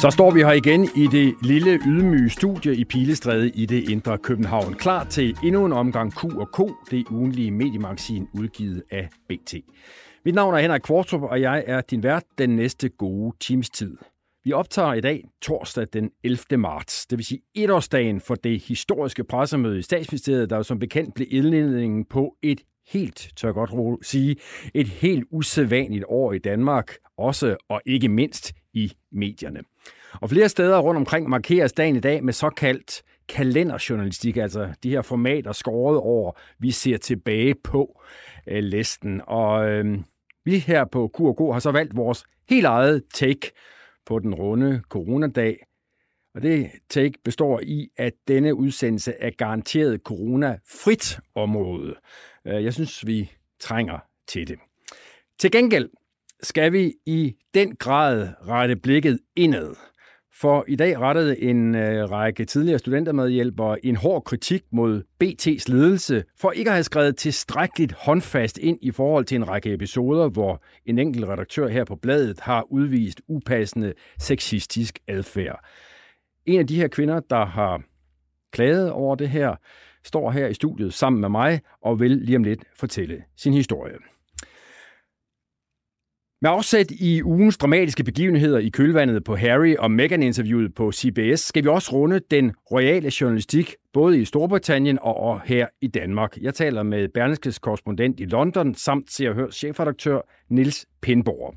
Så står vi her igen i det lille ydmyge studie i Pilestræde i det indre København. Klar til endnu en omgang Q og K, det ugenlige mediemagasin udgivet af BT. Mit navn er Henrik Kvartrup, og jeg er din vært den næste gode times tid. Vi optager i dag torsdag den 11. marts, det vil sige etårsdagen for det historiske pressemøde i statsministeriet, der jo som bekendt blev indledningen på et helt, tør jeg godt sige, et helt usædvanligt år i Danmark, også og ikke mindst i medierne. Og flere steder rundt omkring markeres dagen i dag med såkaldt kalenderjournalistik, altså de her formater skåret over, vi ser tilbage på øh, listen. Og øh, vi her på Q&K har så valgt vores helt eget take på den runde coronadag. Og det take består i, at denne udsendelse er garanteret corona-frit område. Øh, jeg synes, vi trænger til det. Til gengæld skal vi i den grad rette blikket indad. For i dag rettede en øh, række tidligere studentermedhjælpere en hård kritik mod BT's ledelse for ikke at have skrevet tilstrækkeligt håndfast ind i forhold til en række episoder, hvor en enkelt redaktør her på bladet har udvist upassende sexistisk adfærd. En af de her kvinder, der har klaget over det her, står her i studiet sammen med mig og vil lige om lidt fortælle sin historie. Med afsæt i ugens dramatiske begivenheder i kølvandet på Harry og Meghan-interviewet på CBS, skal vi også runde den royale journalistik, både i Storbritannien og her i Danmark. Jeg taler med Berlingskes korrespondent i London, samt til at høre chefredaktør Nils Pindborg.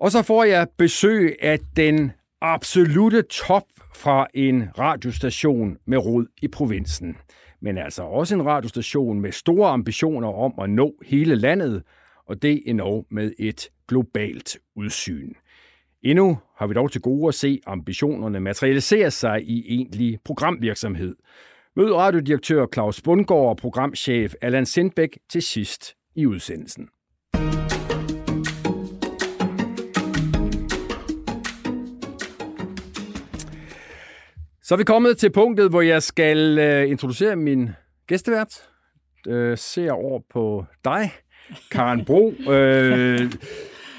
Og så får jeg besøg af den absolute top fra en radiostation med rod i provinsen. Men altså også en radiostation med store ambitioner om at nå hele landet – og det endnu med et globalt udsyn. Endnu har vi dog til gode at se ambitionerne materialisere sig i egentlig programvirksomhed. Mød radiodirektør Claus Bundgaard og programchef Allan Sindbæk til sidst i udsendelsen. Så er vi kommet til punktet, hvor jeg skal øh, introducere min gæstevært. Uh, ser over på dig, Karen Bro. Øh,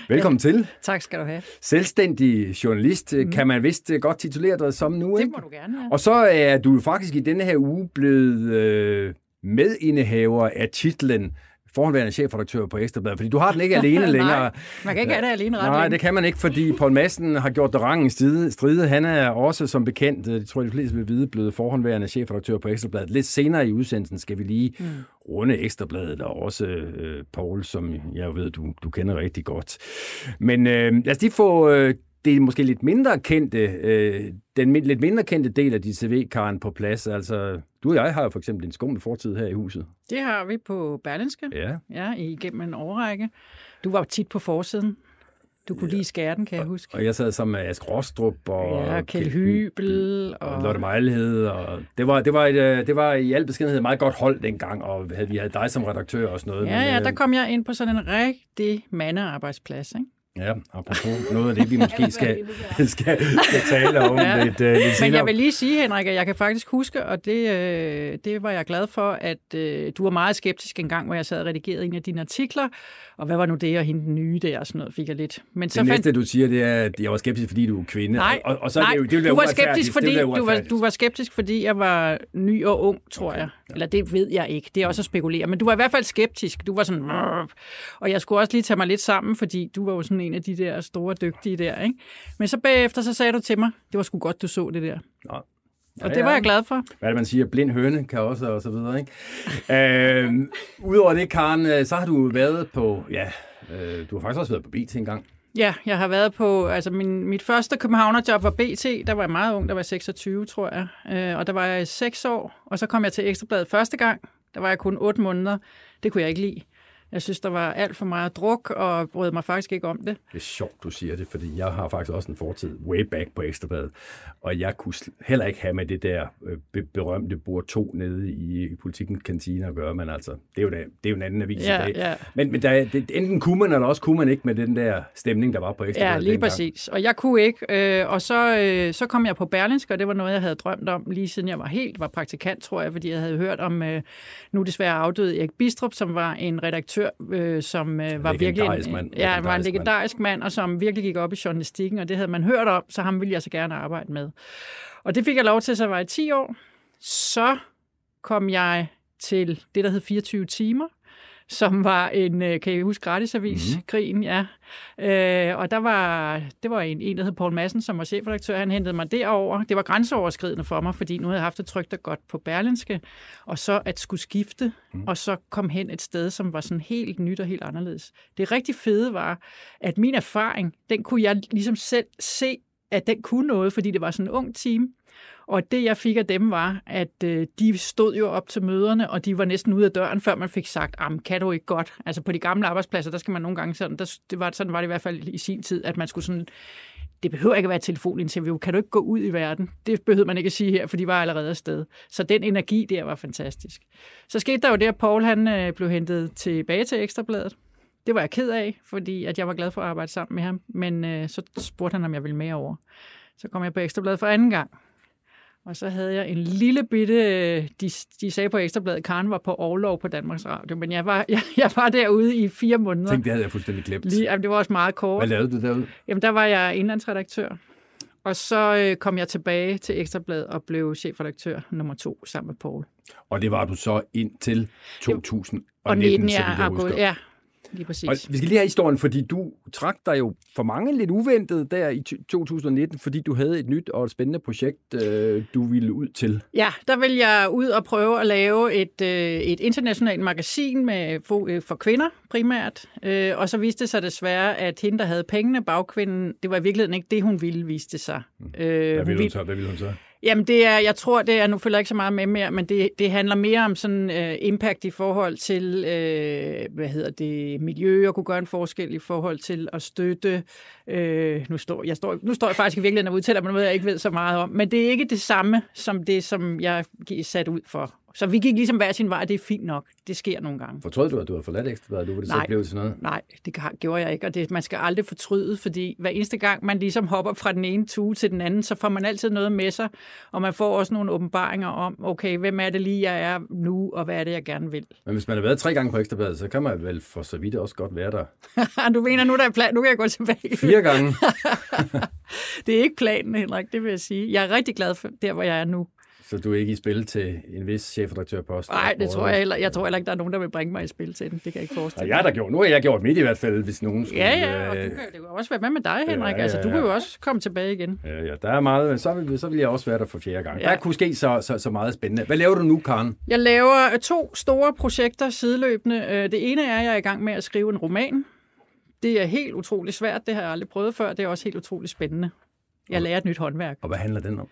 velkommen ja, til. Tak skal du have. Selvstændig journalist, mm. kan man vist godt titulere dig som nu, Det ikke? må du gerne, ja. Og så er du faktisk i denne her uge blevet øh, medindehaver af titlen forhåndværende chefredaktør på Ekstrabladet, fordi du har den ikke alene længere. Nej, man kan ikke have det alene ret Nej, længe. det kan man ikke, fordi Paul Madsen har gjort det rangen stride. Han er også som bekendt, det tror jeg de fleste vil vide, blevet forhåndværende chefredaktør på Ekstrabladet. Lidt senere i udsendelsen skal vi lige mm. runde Ekstrabladet, og også øh, Paul, som jeg ved, du, du kender rigtig godt. Men øh, lad os lige få øh, det er måske lidt mindre kendte, øh, den lidt mindre kendte del af dit CV, Karen, på plads. Altså, du og jeg har jo for eksempel en skummel fortid her i huset. Det har vi på Berlinske. Ja. Ja, igennem en årrække. Du var tit på forsiden. Du kunne ja. lige skære den, kan jeg huske. Og jeg sad sammen med Ask Rostrup og ja, Kjeld Hybel og, og Lotte Mejlhed. Og det, var, det, var et, øh, det var i al beskedenhed et meget godt hold dengang, og vi havde dig som redaktør og sådan noget. Ja, men, ja, der kom jeg ind på sådan en rigtig mandearbejdsplads, ikke? Ja, apropos noget af det, vi måske skal, skal, skal tale om ja. lidt, uh, lidt senere. Men jeg vil lige sige, Henrik, at jeg kan faktisk huske, og det, øh, det var jeg glad for, at øh, du var meget skeptisk en gang, hvor jeg sad og redigerede en af dine artikler, og hvad var nu det, og hende den nye der, og sådan noget, fik jeg lidt. Men så det næste, fandt... du siger, det er, at jeg var skeptisk, fordi du er kvinde. Nej, og, og så nej det, det du, var skeptisk, fordi, du, var, du var skeptisk, fordi jeg var ny og ung, tror okay. jeg. Eller det ved jeg ikke, det er også at spekulere. Men du var i hvert fald skeptisk. Du var sådan, og jeg skulle også lige tage mig lidt sammen, fordi du var jo sådan en af de der store dygtige der, ikke? Men så bagefter, så sagde du til mig, det var sgu godt, du så det der. Nå. Ja, og det var jeg glad for. Hvad er det, man siger? Blind høne kan også, og så videre, ikke? øh, Udover det, Karen, øh, så har du været på, ja, øh, du har faktisk også været på BT en gang. Ja, jeg har været på, altså min, mit første københavnerjob var BT, der var jeg meget ung, der var 26, tror jeg, øh, og der var jeg 6 år, og så kom jeg til Ekstrabladet første gang, der var jeg kun 8 måneder, det kunne jeg ikke lide. Jeg synes, der var alt for meget druk, og brød mig faktisk ikke om det. Det er sjovt, du siger det, fordi jeg har faktisk også en fortid way back på Ekstrabladet, og jeg kunne heller ikke have med det der øh, berømte bord 2 nede i politikens kantine at gøre, men altså, det er jo, det, det er jo en anden avis ja, i dag. Ja. Men, men der, det, enten kunne man, eller også kunne man ikke med den der stemning, der var på Ekstrabladet Ja, lige dengang. præcis. Og jeg kunne ikke, øh, og så, øh, så kom jeg på Berlinsk, og det var noget, jeg havde drømt om lige siden jeg var helt, var praktikant, tror jeg, fordi jeg havde hørt om øh, nu desværre afdøde Erik Bistrup, som var en redaktør, øh, som øh, var virkelig en, mand. Ja, var en legendarisk mand, og som virkelig gik op i journalistikken, og det havde man hørt om, så ham ville jeg så gerne arbejde med. Og det fik jeg lov til, så jeg var i 10 år. Så kom jeg til det, der hed 24 timer, som var en, øh, kan I huske, gratisavis, mm-hmm. krigen, ja. Øh, og der var, det var en, en, der hed Paul Madsen, som var chefredaktør, han hentede mig derover. Det var grænseoverskridende for mig, fordi nu havde jeg haft det trygt og godt på Berlinske, og så at skulle skifte, mm. og så kom hen et sted, som var sådan helt nyt og helt anderledes. Det rigtig fede var, at min erfaring, den kunne jeg ligesom selv se, at den kunne noget, fordi det var sådan en ung team. Og det, jeg fik af dem, var, at øh, de stod jo op til møderne, og de var næsten ude af døren, før man fik sagt, kan du ikke godt? Altså på de gamle arbejdspladser, der skal man nogle gange sådan, der, det var, sådan var det i hvert fald i sin tid, at man skulle sådan, det behøver ikke at være et telefoninterview, kan du ikke gå ud i verden? Det behøvede man ikke at sige her, for de var allerede afsted. Så den energi der var fantastisk. Så skete der jo det, at Paul han øh, blev hentet tilbage til Ekstrabladet. Det var jeg ked af, fordi at jeg var glad for at arbejde sammen med ham, men øh, så spurgte han, om jeg ville med over. Så kom jeg på Ekstrabladet for anden gang. Og så havde jeg en lille bitte, de, de sagde på Ekstrabladet, Karen var på overlov på Danmarks Radio, men jeg var, jeg, jeg var derude i fire måneder. Tænk, det havde jeg fuldstændig glemt. Lige, jamen, det var også meget kort. Hvad lavede du derude? Jamen, der var jeg indlandsredaktør. Og så øh, kom jeg tilbage til Ekstrabladet og blev chefredaktør nummer to sammen med Paul. Og det var du så indtil 2019, og 19, ja, så vidt jeg Ja, Lige præcis. Og vi skal lige have historien, fordi du trak dig jo for mange lidt uventet der i 2019, fordi du havde et nyt og et spændende projekt, øh, du ville ud til. Ja, der vil jeg ud og prøve at lave et, øh, et internationalt magasin med for, for kvinder primært. Og så viste det sig desværre, at hende, der havde pengene, bagkvinden, det var i virkeligheden ikke det, hun ville, viste sig. Mm. Hvad ville hun så? Hvad ville hun så? Jamen, det er, jeg tror, det er, nu følger jeg ikke så meget med mere, men det, det handler mere om sådan uh, impact i forhold til, uh, hvad hedder det, miljø, og kunne gøre en forskel i forhold til at støtte, uh, nu, står, jeg står, nu står jeg faktisk i virkeligheden og udtaler mig noget, jeg ikke ved så meget om, men det er ikke det samme som det, som jeg er sat ud for så vi gik ligesom hver sin vej, det er fint nok. Det sker nogle gange. Fortrød du, at du havde forladt Ekstrabladet? Du ville nej, så blive til noget? Nej, det gjorde jeg ikke, og det, man skal aldrig fortryde, fordi hver eneste gang, man ligesom hopper fra den ene tue til den anden, så får man altid noget med sig, og man får også nogle åbenbaringer om, okay, hvem er det lige, jeg er nu, og hvad er det, jeg gerne vil. Men hvis man har været tre gange på Ekstrabladet, så kan man vel for så vidt også godt være der. du mener, nu, der er plan, nu kan jeg gå tilbage. Fire gange. det er ikke planen, Henrik, det vil jeg sige. Jeg er rigtig glad for der, hvor jeg er nu. Så du er ikke i spil til en vis chefredaktørpost? Nej, det tror jeg heller. Jeg tror heller ikke, der er nogen, der vil bringe mig i spil til den. Det kan jeg ikke forestille mig. Ja, jeg der gjort. Nu har jeg gjort mit i hvert fald, hvis nogen skulle... Ja, ja, og du kan, det kan også være med med dig, Henrik. Ja, ja, ja. Altså, du kan jo også komme tilbage igen. Ja, ja, der er meget. Så vil, så vil jeg også være der for fjerde gang. Ja. Der kunne ske så, så, så meget spændende. Hvad laver du nu, Karen? Jeg laver to store projekter sideløbende. Øh, det ene er, at jeg er i gang med at skrive en roman. Det er helt utrolig svært. Det har jeg aldrig prøvet før. Det er også helt utrolig spændende. Jeg lærer et nyt håndværk. Og hvad handler den om?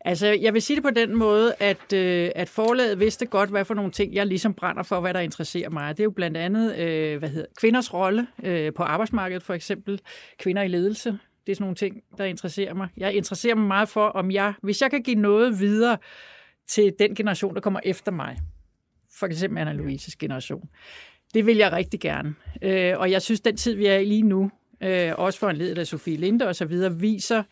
Altså, jeg vil sige det på den måde, at, øh, at forlaget vidste godt, hvad for nogle ting, jeg ligesom brænder for, hvad der interesserer mig. Det er jo blandt andet øh, hvad hedder, kvinders rolle øh, på arbejdsmarkedet, for eksempel. Kvinder i ledelse. Det er sådan nogle ting, der interesserer mig. Jeg interesserer mig meget for, om jeg, hvis jeg kan give noget videre til den generation, der kommer efter mig, for eksempel Anna Louises generation, det vil jeg rigtig gerne. Øh, og jeg synes, den tid, vi er i lige nu, øh, også for en leder af Sofie Linde og så videre, viser,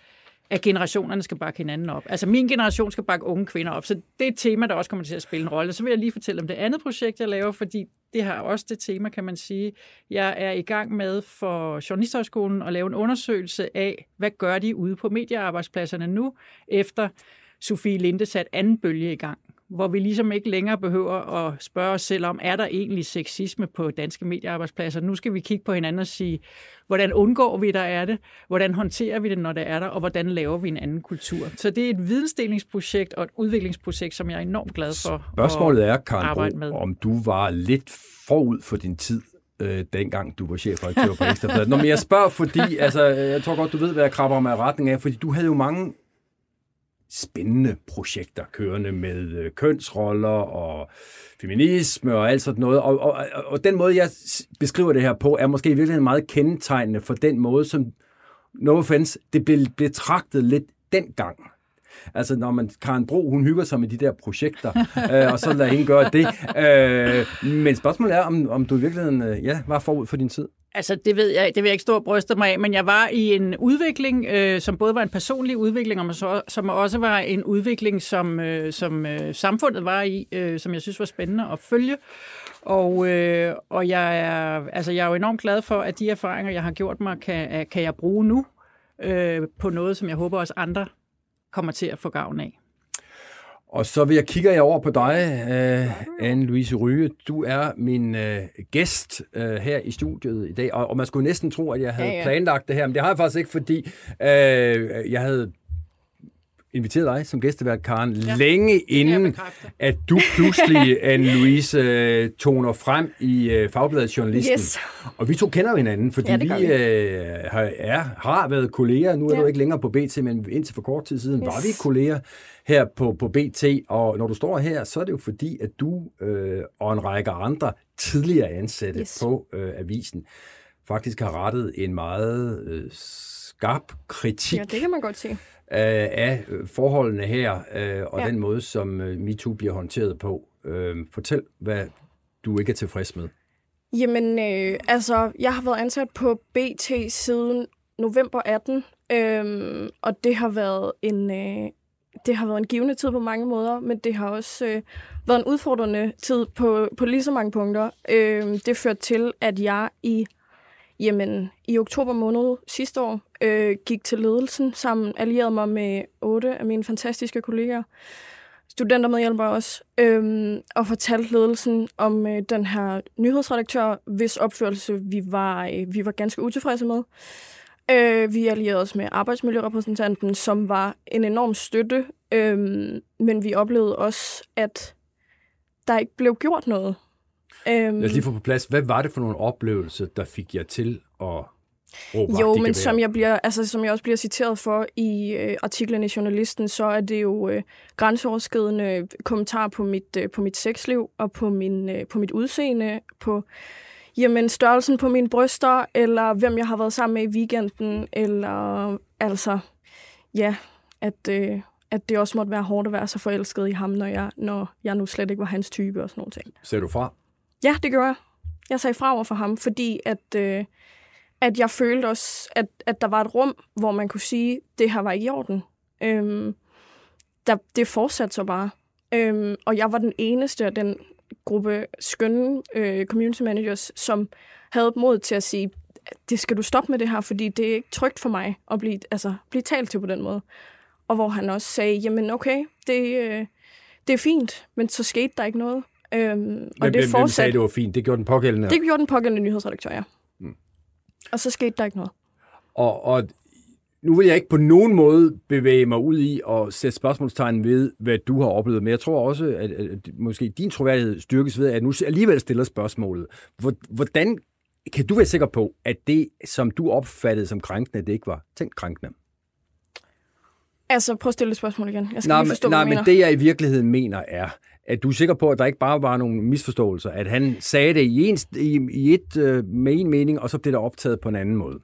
at generationerne skal bakke hinanden op. Altså min generation skal bakke unge kvinder op, så det er et tema, der også kommer til at spille en rolle. Så vil jeg lige fortælle om det andet projekt, jeg laver, fordi det har også det tema, kan man sige. Jeg er i gang med for Journalisthøjskolen at lave en undersøgelse af, hvad gør de ude på mediearbejdspladserne nu, efter Sofie Linde sat anden bølge i gang hvor vi ligesom ikke længere behøver at spørge os selv om, er der egentlig sexisme på danske mediearbejdspladser? Nu skal vi kigge på hinanden og sige, hvordan undgår vi, der er det? Hvordan håndterer vi det, når det er der? Og hvordan laver vi en anden kultur? Så det er et vidensdelingsprojekt og et udviklingsprojekt, som jeg er enormt glad for Spørgsmålet er, Karen Bro, om du var lidt forud for din tid øh, dengang du var chefredaktør på Ekstrabladet. Nå, men jeg spørger, fordi altså, jeg tror godt, du ved, hvad jeg krabber med retning af, fordi du havde jo mange spændende projekter kørende med øh, kønsroller og feminisme og alt sådan noget. Og, og, og den måde, jeg beskriver det her på, er måske i virkeligheden meget kendetegnende for den måde, som, no offense, det blev betragtet lidt dengang. Altså, når man, Karen Bro, hun hygger sig med de der projekter, øh, og så lader hende gøre det. Øh, men spørgsmålet er, om, om du i virkeligheden øh, ja, var forud for din tid. Altså, det ved jeg, det vil jeg ikke stå og bryste mig af, men jeg var i en udvikling, øh, som både var en personlig udvikling, og så, som også var en udvikling, som, øh, som øh, samfundet var i, øh, som jeg synes var spændende at følge. Og, øh, og jeg, er, altså, jeg er jo enormt glad for, at de erfaringer, jeg har gjort mig, kan, kan jeg bruge nu øh, på noget, som jeg håber også andre kommer til at få gavn af. Og så vil jeg kigge jeg over på dig, uh, Anne-Louise Ryge. Du er min uh, gæst uh, her i studiet i dag, og, og man skulle næsten tro, at jeg havde ja, ja. planlagt det her, men det har jeg faktisk ikke, fordi uh, jeg havde inviteret dig som gæstevært, Karen, ja, længe inden, at du pludselig, Anne-Louise, toner frem i uh, Fagbladet Journalisten. Yes. Og vi to kender hinanden, fordi ja, vi, vi. Uh, har, er, har været kolleger. Nu er ja. du ikke længere på BT, men indtil for kort tid siden yes. var vi kolleger her på, på BT. Og når du står her, så er det jo fordi, at du øh, og en række andre tidligere ansatte yes. på øh, avisen faktisk har rettet en meget øh, skarp kritik. Ja, det kan man godt se af forholdene her, øh, og ja. den måde, som MeToo bliver håndteret på. Øh, fortæl, hvad du ikke er tilfreds med. Jamen, øh, altså, jeg har været ansat på BT siden november 18, øh, og det har været en... Øh, det har været en givende tid på mange måder, men det har også øh, været en udfordrende tid på, på lige så mange punkter. Øh, det førte til, at jeg i Jamen, i oktober måned sidste år øh, gik til ledelsen sammen, allierede mig med otte af mine fantastiske kolleger, studenter med hjælper også, øh, og fortalte ledelsen om øh, den her nyhedsredaktør, hvis opførelse vi var, øh, vi var ganske utilfredse med. Øh, vi allierede os med arbejdsmiljørepræsentanten, som var en enorm støtte, øh, men vi oplevede også, at der ikke blev gjort noget. Øhm, Lad os lige få på plads. Hvad var det for nogle oplevelser, der fik jer til at råbe Jo, men som jeg, bliver, altså, som jeg også bliver citeret for i øh, artiklen i Journalisten, så er det jo øh, grænseoverskridende kommentarer på mit, øh, på mit sexliv og på, min, øh, på mit udseende, på jamen, størrelsen på mine bryster, eller hvem jeg har været sammen med i weekenden, eller altså, ja, at, øh, at det også måtte være hårdt at være så forelsket i ham, når jeg, når jeg nu slet ikke var hans type og sådan noget. ting. Ser du fra? Ja, det gjorde jeg. Jeg sagde fra over for ham, fordi at, øh, at jeg følte også, at, at der var et rum, hvor man kunne sige, det her var ikke i orden. Øhm, der, det fortsatte så bare. Øhm, og jeg var den eneste af den gruppe skønne øh, community managers, som havde mod til at sige, det skal du stoppe med det her, fordi det er ikke trygt for mig at blive, altså, blive talt til på den måde. Og hvor han også sagde, jamen okay, det, øh, det er fint, men så skete der ikke noget. Øhm, men, og det fortsat... sagde, det var fint? Det gjorde den pågældende? Det gjorde den pågældende nyhedsredaktør, ja. Mm. Og så skete der ikke noget. Og, og nu vil jeg ikke på nogen måde bevæge mig ud i og sætte spørgsmålstegn ved, hvad du har oplevet, men jeg tror også, at, at, at måske din troværdighed styrkes ved, at nu alligevel stiller spørgsmålet. Hvordan kan du være sikker på, at det, som du opfattede som krænkende, det ikke var tænkt krænkende? Altså, prøv at stille et spørgsmål igen. Jeg skal nej, lige forstå, nej, men det jeg i virkeligheden mener er, at du er sikker på, at der ikke bare var nogle misforståelser, at han sagde det i, en, i, i et øh, med en mening, og så blev det optaget på en anden måde.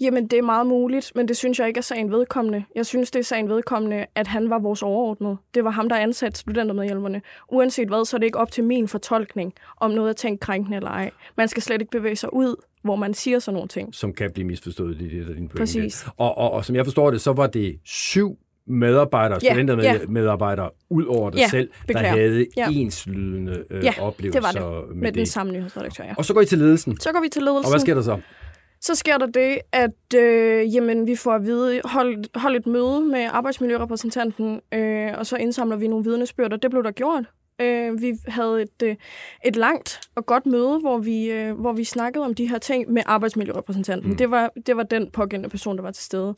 Jamen, det er meget muligt, men det synes jeg ikke er sagen vedkommende. Jeg synes, det er sagen vedkommende, at han var vores overordnede. Det var ham, der ansatte studentermedhjælperne. Uanset hvad, så er det ikke op til min fortolkning, om noget er tænkt krænkende eller ej. Man skal slet ikke bevæge sig ud, hvor man siger sådan nogle ting. Som kan blive misforstået, det er det, der din pointe. Præcis. Og, og, og som jeg forstår det, så var det syv medarbejdere, yeah, studentermedarbejdere, yeah. ud over dig yeah, selv, beklager. der havde yeah. enslydende øh, yeah, oplevelser det var det. med, med det. den samme nyhedsredaktør. Ja. Og så går I til ledelsen. Så går vi til ledelsen. Og hvad sker der så? Så sker der det, at øh, jamen, vi får at vide, hold, hold et møde med arbejdsmiljørepræsentanten, øh, og så indsamler vi nogle vidnesbyrd, og det blev der gjort. Øh, vi havde et, øh, et langt og godt møde, hvor vi, øh, hvor vi snakkede om de her ting med arbejdsmiljørepræsentanten. Mm. Det, var, det var den pågældende person, der var til stede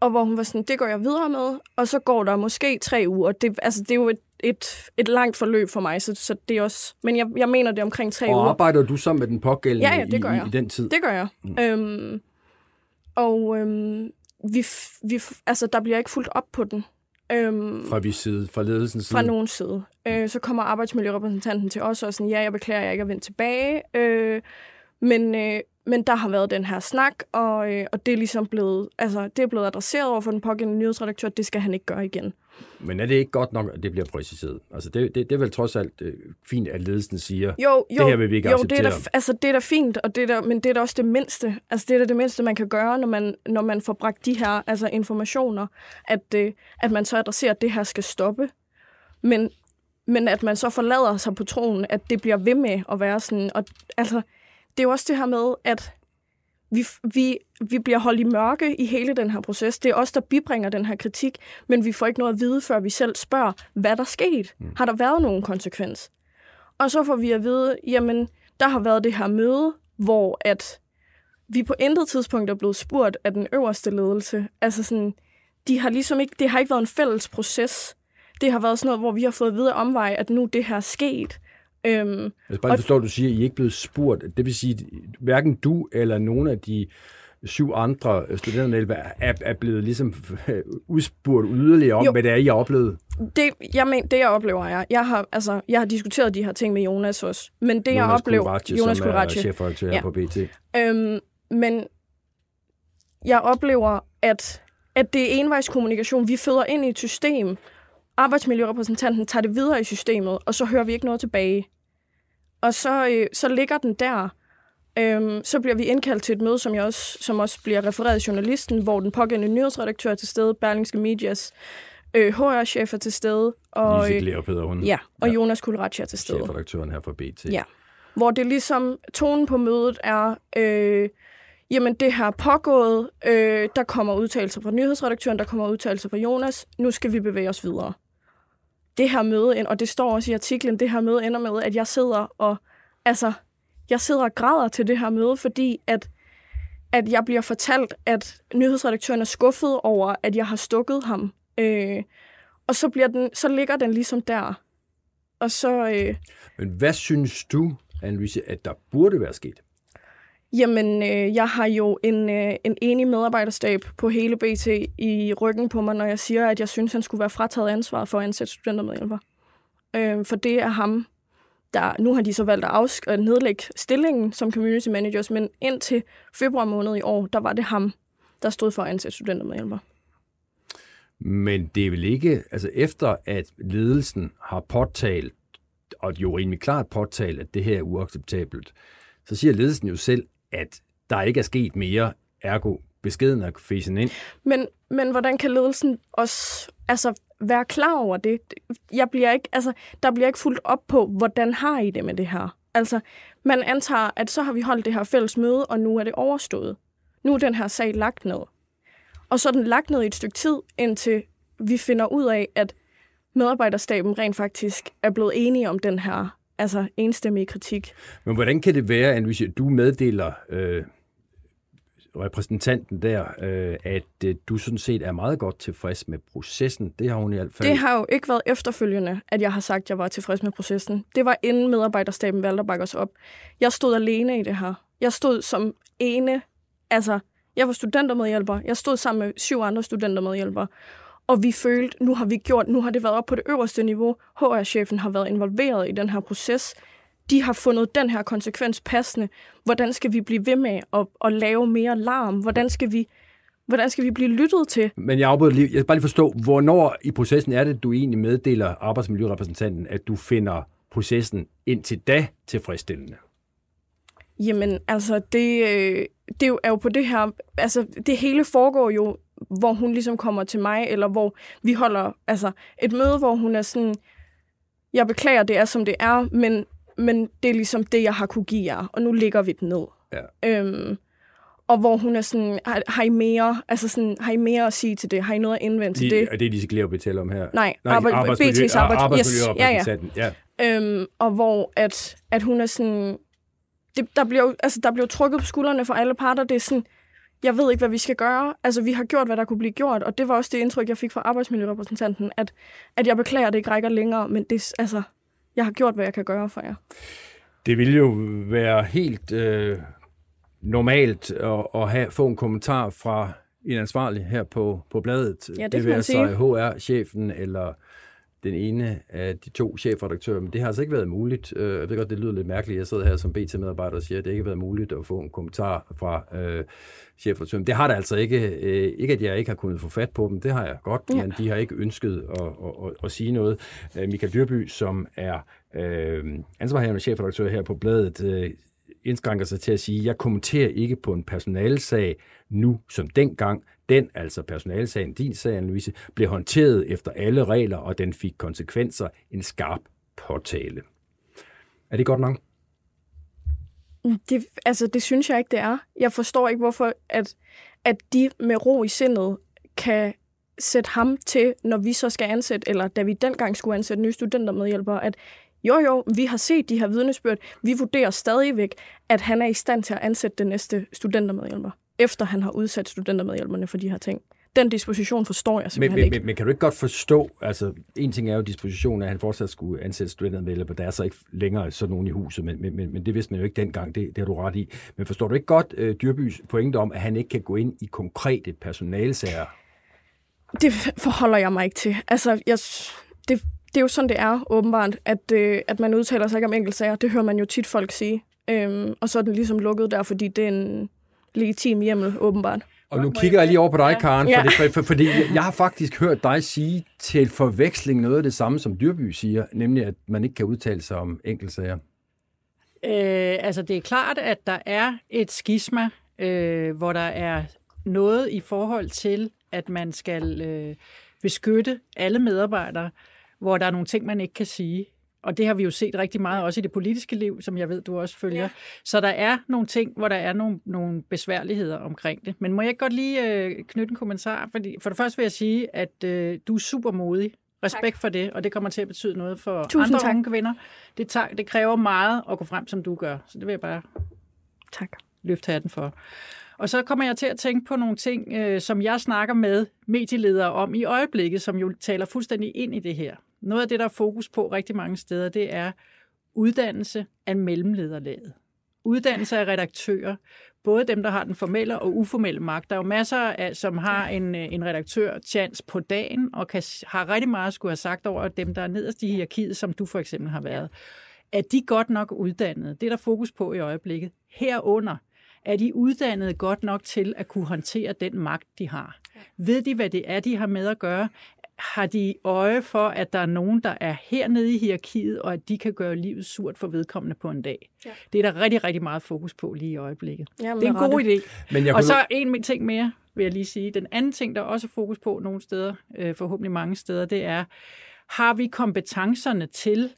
og hvor hun var sådan, det går jeg videre med, og så går der måske tre uger. Det, altså, det er jo et, et, et langt forløb for mig, så, så det er også... Men jeg, jeg mener, det er omkring tre og uger. Og arbejder du så med den pågældende ja, ja, det gør i, jeg. i den tid? det gør jeg. Mm. Øhm, og øhm, vi, vi, altså, der bliver ikke fuldt op på den. Øhm, fra vi side, fra ledelsens side? Fra nogen side. Øh, så kommer arbejdsmiljørepræsentanten til os og sådan, ja, jeg beklager, jeg ikke er vendt tilbage. Øh, men, øh, men der har været den her snak, og, øh, og det er ligesom blevet, altså, det er blevet adresseret over for den pågældende nyhedsredaktør, det skal han ikke gøre igen. Men er det ikke godt nok, at det bliver præciseret? Altså, det, det, det er vel trods alt øh, fint, at ledelsen siger, jo, jo, det her vil vi ikke jo, acceptere. Det er da, altså, det er da fint, og det er da, men det er da også det mindste. Altså, det er da det mindste, man kan gøre, når man, når man får bragt de her altså, informationer, at, øh, at man så adresserer, at det her skal stoppe. Men, men at man så forlader sig på troen, at det bliver ved med at være sådan. Og, altså, det er jo også det her med, at vi, vi, vi bliver holdt i mørke i hele den her proces. Det er os, der bibringer den her kritik, men vi får ikke noget at vide, før vi selv spørger, hvad der sket. Mm. Har der været nogen konsekvens? Og så får vi at vide, jamen, der har været det her møde, hvor at vi på intet tidspunkt er blevet spurgt af den øverste ledelse. Altså sådan, de har ligesom ikke, det har ikke været en fælles proces. Det har været sådan noget, hvor vi har fået videre omvej, at nu det her er sket. Øhm, jeg skal bare forstå, at du siger, at I ikke er blevet spurgt. Det vil sige, at hverken du eller nogen af de syv andre studerende er, er blevet ligesom udspurgt yderligere om, jo, hvad det er, I har oplevet? Det, jeg men, det jeg oplever er, jeg har, altså, jeg har diskuteret de her ting med Jonas også, men det Jonas jeg oplever... Kulratje, Jonas som er chefredaktør ja. på BT. Øhm, men jeg oplever, at, at det er envejskommunikation. Vi føder ind i et system. Arbejdsmiljørepræsentanten tager det videre i systemet, og så hører vi ikke noget tilbage. Og så, øh, så ligger den der. Øhm, så bliver vi indkaldt til et møde, som, jeg også, som også bliver refereret i journalisten, hvor den pågældende nyhedsredaktør er til stede, Berlingske Medias øh, HR-chef er til stede. Og, Lise Glerup hedder hun. Ja, og ja. Jonas Kulratje er til stede. Chefredaktøren her fra BT. Ja, hvor det ligesom, tonen på mødet er, øh, jamen det har pågået, øh, der kommer udtalelser fra nyhedsredaktøren, der kommer udtalelser fra Jonas, nu skal vi bevæge os videre det her møde, og det står også i artiklen, det her møde ender med, at jeg sidder og, altså, jeg sidder og græder til det her møde, fordi at, at jeg bliver fortalt, at nyhedsredaktøren er skuffet over, at jeg har stukket ham. Øh, og så, bliver den, så ligger den ligesom der. Og så... Øh, Men hvad synes du, Anne-Louise, at der burde være sket? Jamen, øh, jeg har jo en, øh, en enig medarbejderstab på hele BT i ryggen på mig, når jeg siger, at jeg synes, han skulle være frataget ansvar for at ansætte studentermedhjælper. Øh, for det er ham, der... Nu har de så valgt at, afsk- at nedlægge stillingen som community managers, men indtil februar måned i år, der var det ham, der stod for at ansætte studentermedhjælper. Men det er vel ikke... Altså, efter at ledelsen har påtalt, og jo rimelig klart påtalt, at det her er uacceptabelt, så siger ledelsen jo selv, at der ikke er sket mere, ergo beskeden er fæsen ind. Men, men hvordan kan ledelsen også altså, være klar over det? Jeg bliver ikke, altså, der bliver ikke fuldt op på, hvordan har I det med det her? Altså, man antager, at så har vi holdt det her fælles møde, og nu er det overstået. Nu er den her sag lagt ned. Og så er den lagt ned i et stykke tid, indtil vi finder ud af, at medarbejderstaben rent faktisk er blevet enige om den her altså enstemmig kritik. Men hvordan kan det være, at du meddeler øh, repræsentanten der, øh, at øh, du sådan set er meget godt tilfreds med processen? Det har hun i hvert fald... Det har jo ikke været efterfølgende, at jeg har sagt, at jeg var tilfreds med processen. Det var inden medarbejderstaben valgte at bakke os op. Jeg stod alene i det her. Jeg stod som ene, altså, jeg var studentermedhjælper. Jeg stod sammen med syv andre studentermedhjælpere. Og vi følte, nu har vi gjort, nu har det været op på det øverste niveau. HR-chefen har været involveret i den her proces. De har fundet den her konsekvens passende. Hvordan skal vi blive ved med at, at lave mere larm? Hvordan skal vi Hvordan skal vi blive lyttet til? Men jeg afbryder lige. Jeg skal bare lige forstå, hvornår i processen er det, du egentlig meddeler arbejdsmiljørepræsentanten, at du finder processen indtil da tilfredsstillende? Jamen, altså, det, øh, det er jo på det her... Altså, det hele foregår jo hvor hun ligesom kommer til mig, eller hvor vi holder altså, et møde, hvor hun er sådan, jeg beklager, det er som det er, men, men det er ligesom det, jeg har kunne give jer, og nu ligger vi den ned. Ja. Øhm, og hvor hun er sådan, har, har, I mere, altså sådan, har I mere at sige til det? Har I noget at indvende til det? Er det, Lise Glerup betaler om her? Nej, Nej arbejde, arbejdsmiljø, BT's arbejde, arbejdsmiljø yes, ja, ja. ja. Øhm, og hvor at, at hun er sådan, det, der, bliver, altså, der bliver trukket på skuldrene for alle parter. Det er sådan, jeg ved ikke, hvad vi skal gøre. Altså, vi har gjort, hvad der kunne blive gjort, og det var også det indtryk, jeg fik fra arbejdsmiljørepræsentanten, at, at jeg beklager, at det ikke rækker længere, men det, altså, jeg har gjort, hvad jeg kan gøre for jer. Det ville jo være helt øh, normalt at, at have, få en kommentar fra en ansvarlig her på, på bladet. Ja, det, det vil sige. HR-chefen eller den ene af de to chefredaktører, men det har altså ikke været muligt. Øh, jeg ved godt, det lyder lidt mærkeligt. Jeg sidder her som BT-medarbejder og siger, at det ikke har været muligt at få en kommentar fra øh, chefredaktøren. Det har det altså ikke. Øh, ikke, at jeg ikke har kunnet få fat på dem. Det har jeg godt, ja. men de har ikke ønsket at, at, at, at sige noget. Øh, Michael Dyrby, som er øh, ansvarhavende chefredaktør her på bladet, øh, indskrænker sig til at sige, jeg kommenterer ikke på en personalsag nu som dengang. Den, altså personalsagen, din sag, Louise, blev håndteret efter alle regler, og den fik konsekvenser en skarp påtale. Er det godt nok? Det, altså, det synes jeg ikke, det er. Jeg forstår ikke, hvorfor at, at de med ro i sindet kan sætte ham til, når vi så skal ansætte, eller da vi dengang skulle ansætte nye studentermedhjælpere, at jo, jo, vi har set de her vidnesbyrd. Vi vurderer stadigvæk, at han er i stand til at ansætte den næste studentermedhjælper, efter han har udsat studentermedhjælperne for de her ting. Den disposition forstår jeg simpelthen men, ikke. Men, men kan du ikke godt forstå, altså en ting er jo dispositionen, at han fortsat skulle ansætte studentermedhjælper, der er så ikke længere sådan nogen i huset, men, men, men, men det vidste man jo ikke dengang, det, det har du ret i. Men forstår du ikke godt uh, Dyrbys pointe om, at han ikke kan gå ind i konkrete personalsager? Det forholder jeg mig ikke til. Altså, jeg, det, det er jo sådan, det er åbenbart, at, øh, at man udtaler sig ikke om enkeltsager. Det hører man jo tit folk sige. Øhm, og så er den ligesom lukket der, fordi det er en legitim hjemmel, åbenbart. Og nu kigger jeg lige over på dig, Karen, ja. fordi, for, fordi jeg har faktisk hørt dig sige til forveksling noget af det samme, som Dyrby siger, nemlig at man ikke kan udtale sig om enkeltsager. Øh, altså, det er klart, at der er et skisma, øh, hvor der er noget i forhold til, at man skal øh, beskytte alle medarbejdere, hvor der er nogle ting, man ikke kan sige. Og det har vi jo set rigtig meget også i det politiske liv, som jeg ved, du også følger. Ja. Så der er nogle ting, hvor der er nogle, nogle besværligheder omkring det. Men må jeg godt lige øh, knytte en kommentar? Fordi for det første vil jeg sige, at øh, du er super modig. Respekt tak. for det, og det kommer til at betyde noget for Tusind andre tak. unge kvinder. Det, tager, det kræver meget at gå frem, som du gør. Så det vil jeg bare tak. løfte hatten for. Og så kommer jeg til at tænke på nogle ting, øh, som jeg snakker med medieledere om i øjeblikket, som jo taler fuldstændig ind i det her. Noget af det, der er fokus på rigtig mange steder, det er uddannelse af mellemlederlaget. Uddannelse af redaktører, både dem, der har den formelle og uformelle magt. Der er jo masser, af, som har en, en redaktør chance på dagen, og kan, har rigtig meget at skulle have sagt over dem, der er nederst i hierarkiet, som du for eksempel har været. Er de godt nok uddannet? Det er der fokus på i øjeblikket. Herunder, er de uddannet godt nok til at kunne håndtere den magt, de har? Ved de, hvad det er, de har med at gøre? Har de øje for, at der er nogen, der er hernede i hierarkiet, og at de kan gøre livet surt for vedkommende på en dag. Ja. Det er der rigtig, rigtig meget fokus på lige i øjeblikket. Jamen, det er en god idé. Men jeg og så en ting mere, vil jeg lige sige. Den anden ting, der er også fokus på nogle steder, øh, forhåbentlig mange steder, det er, har vi kompetencerne til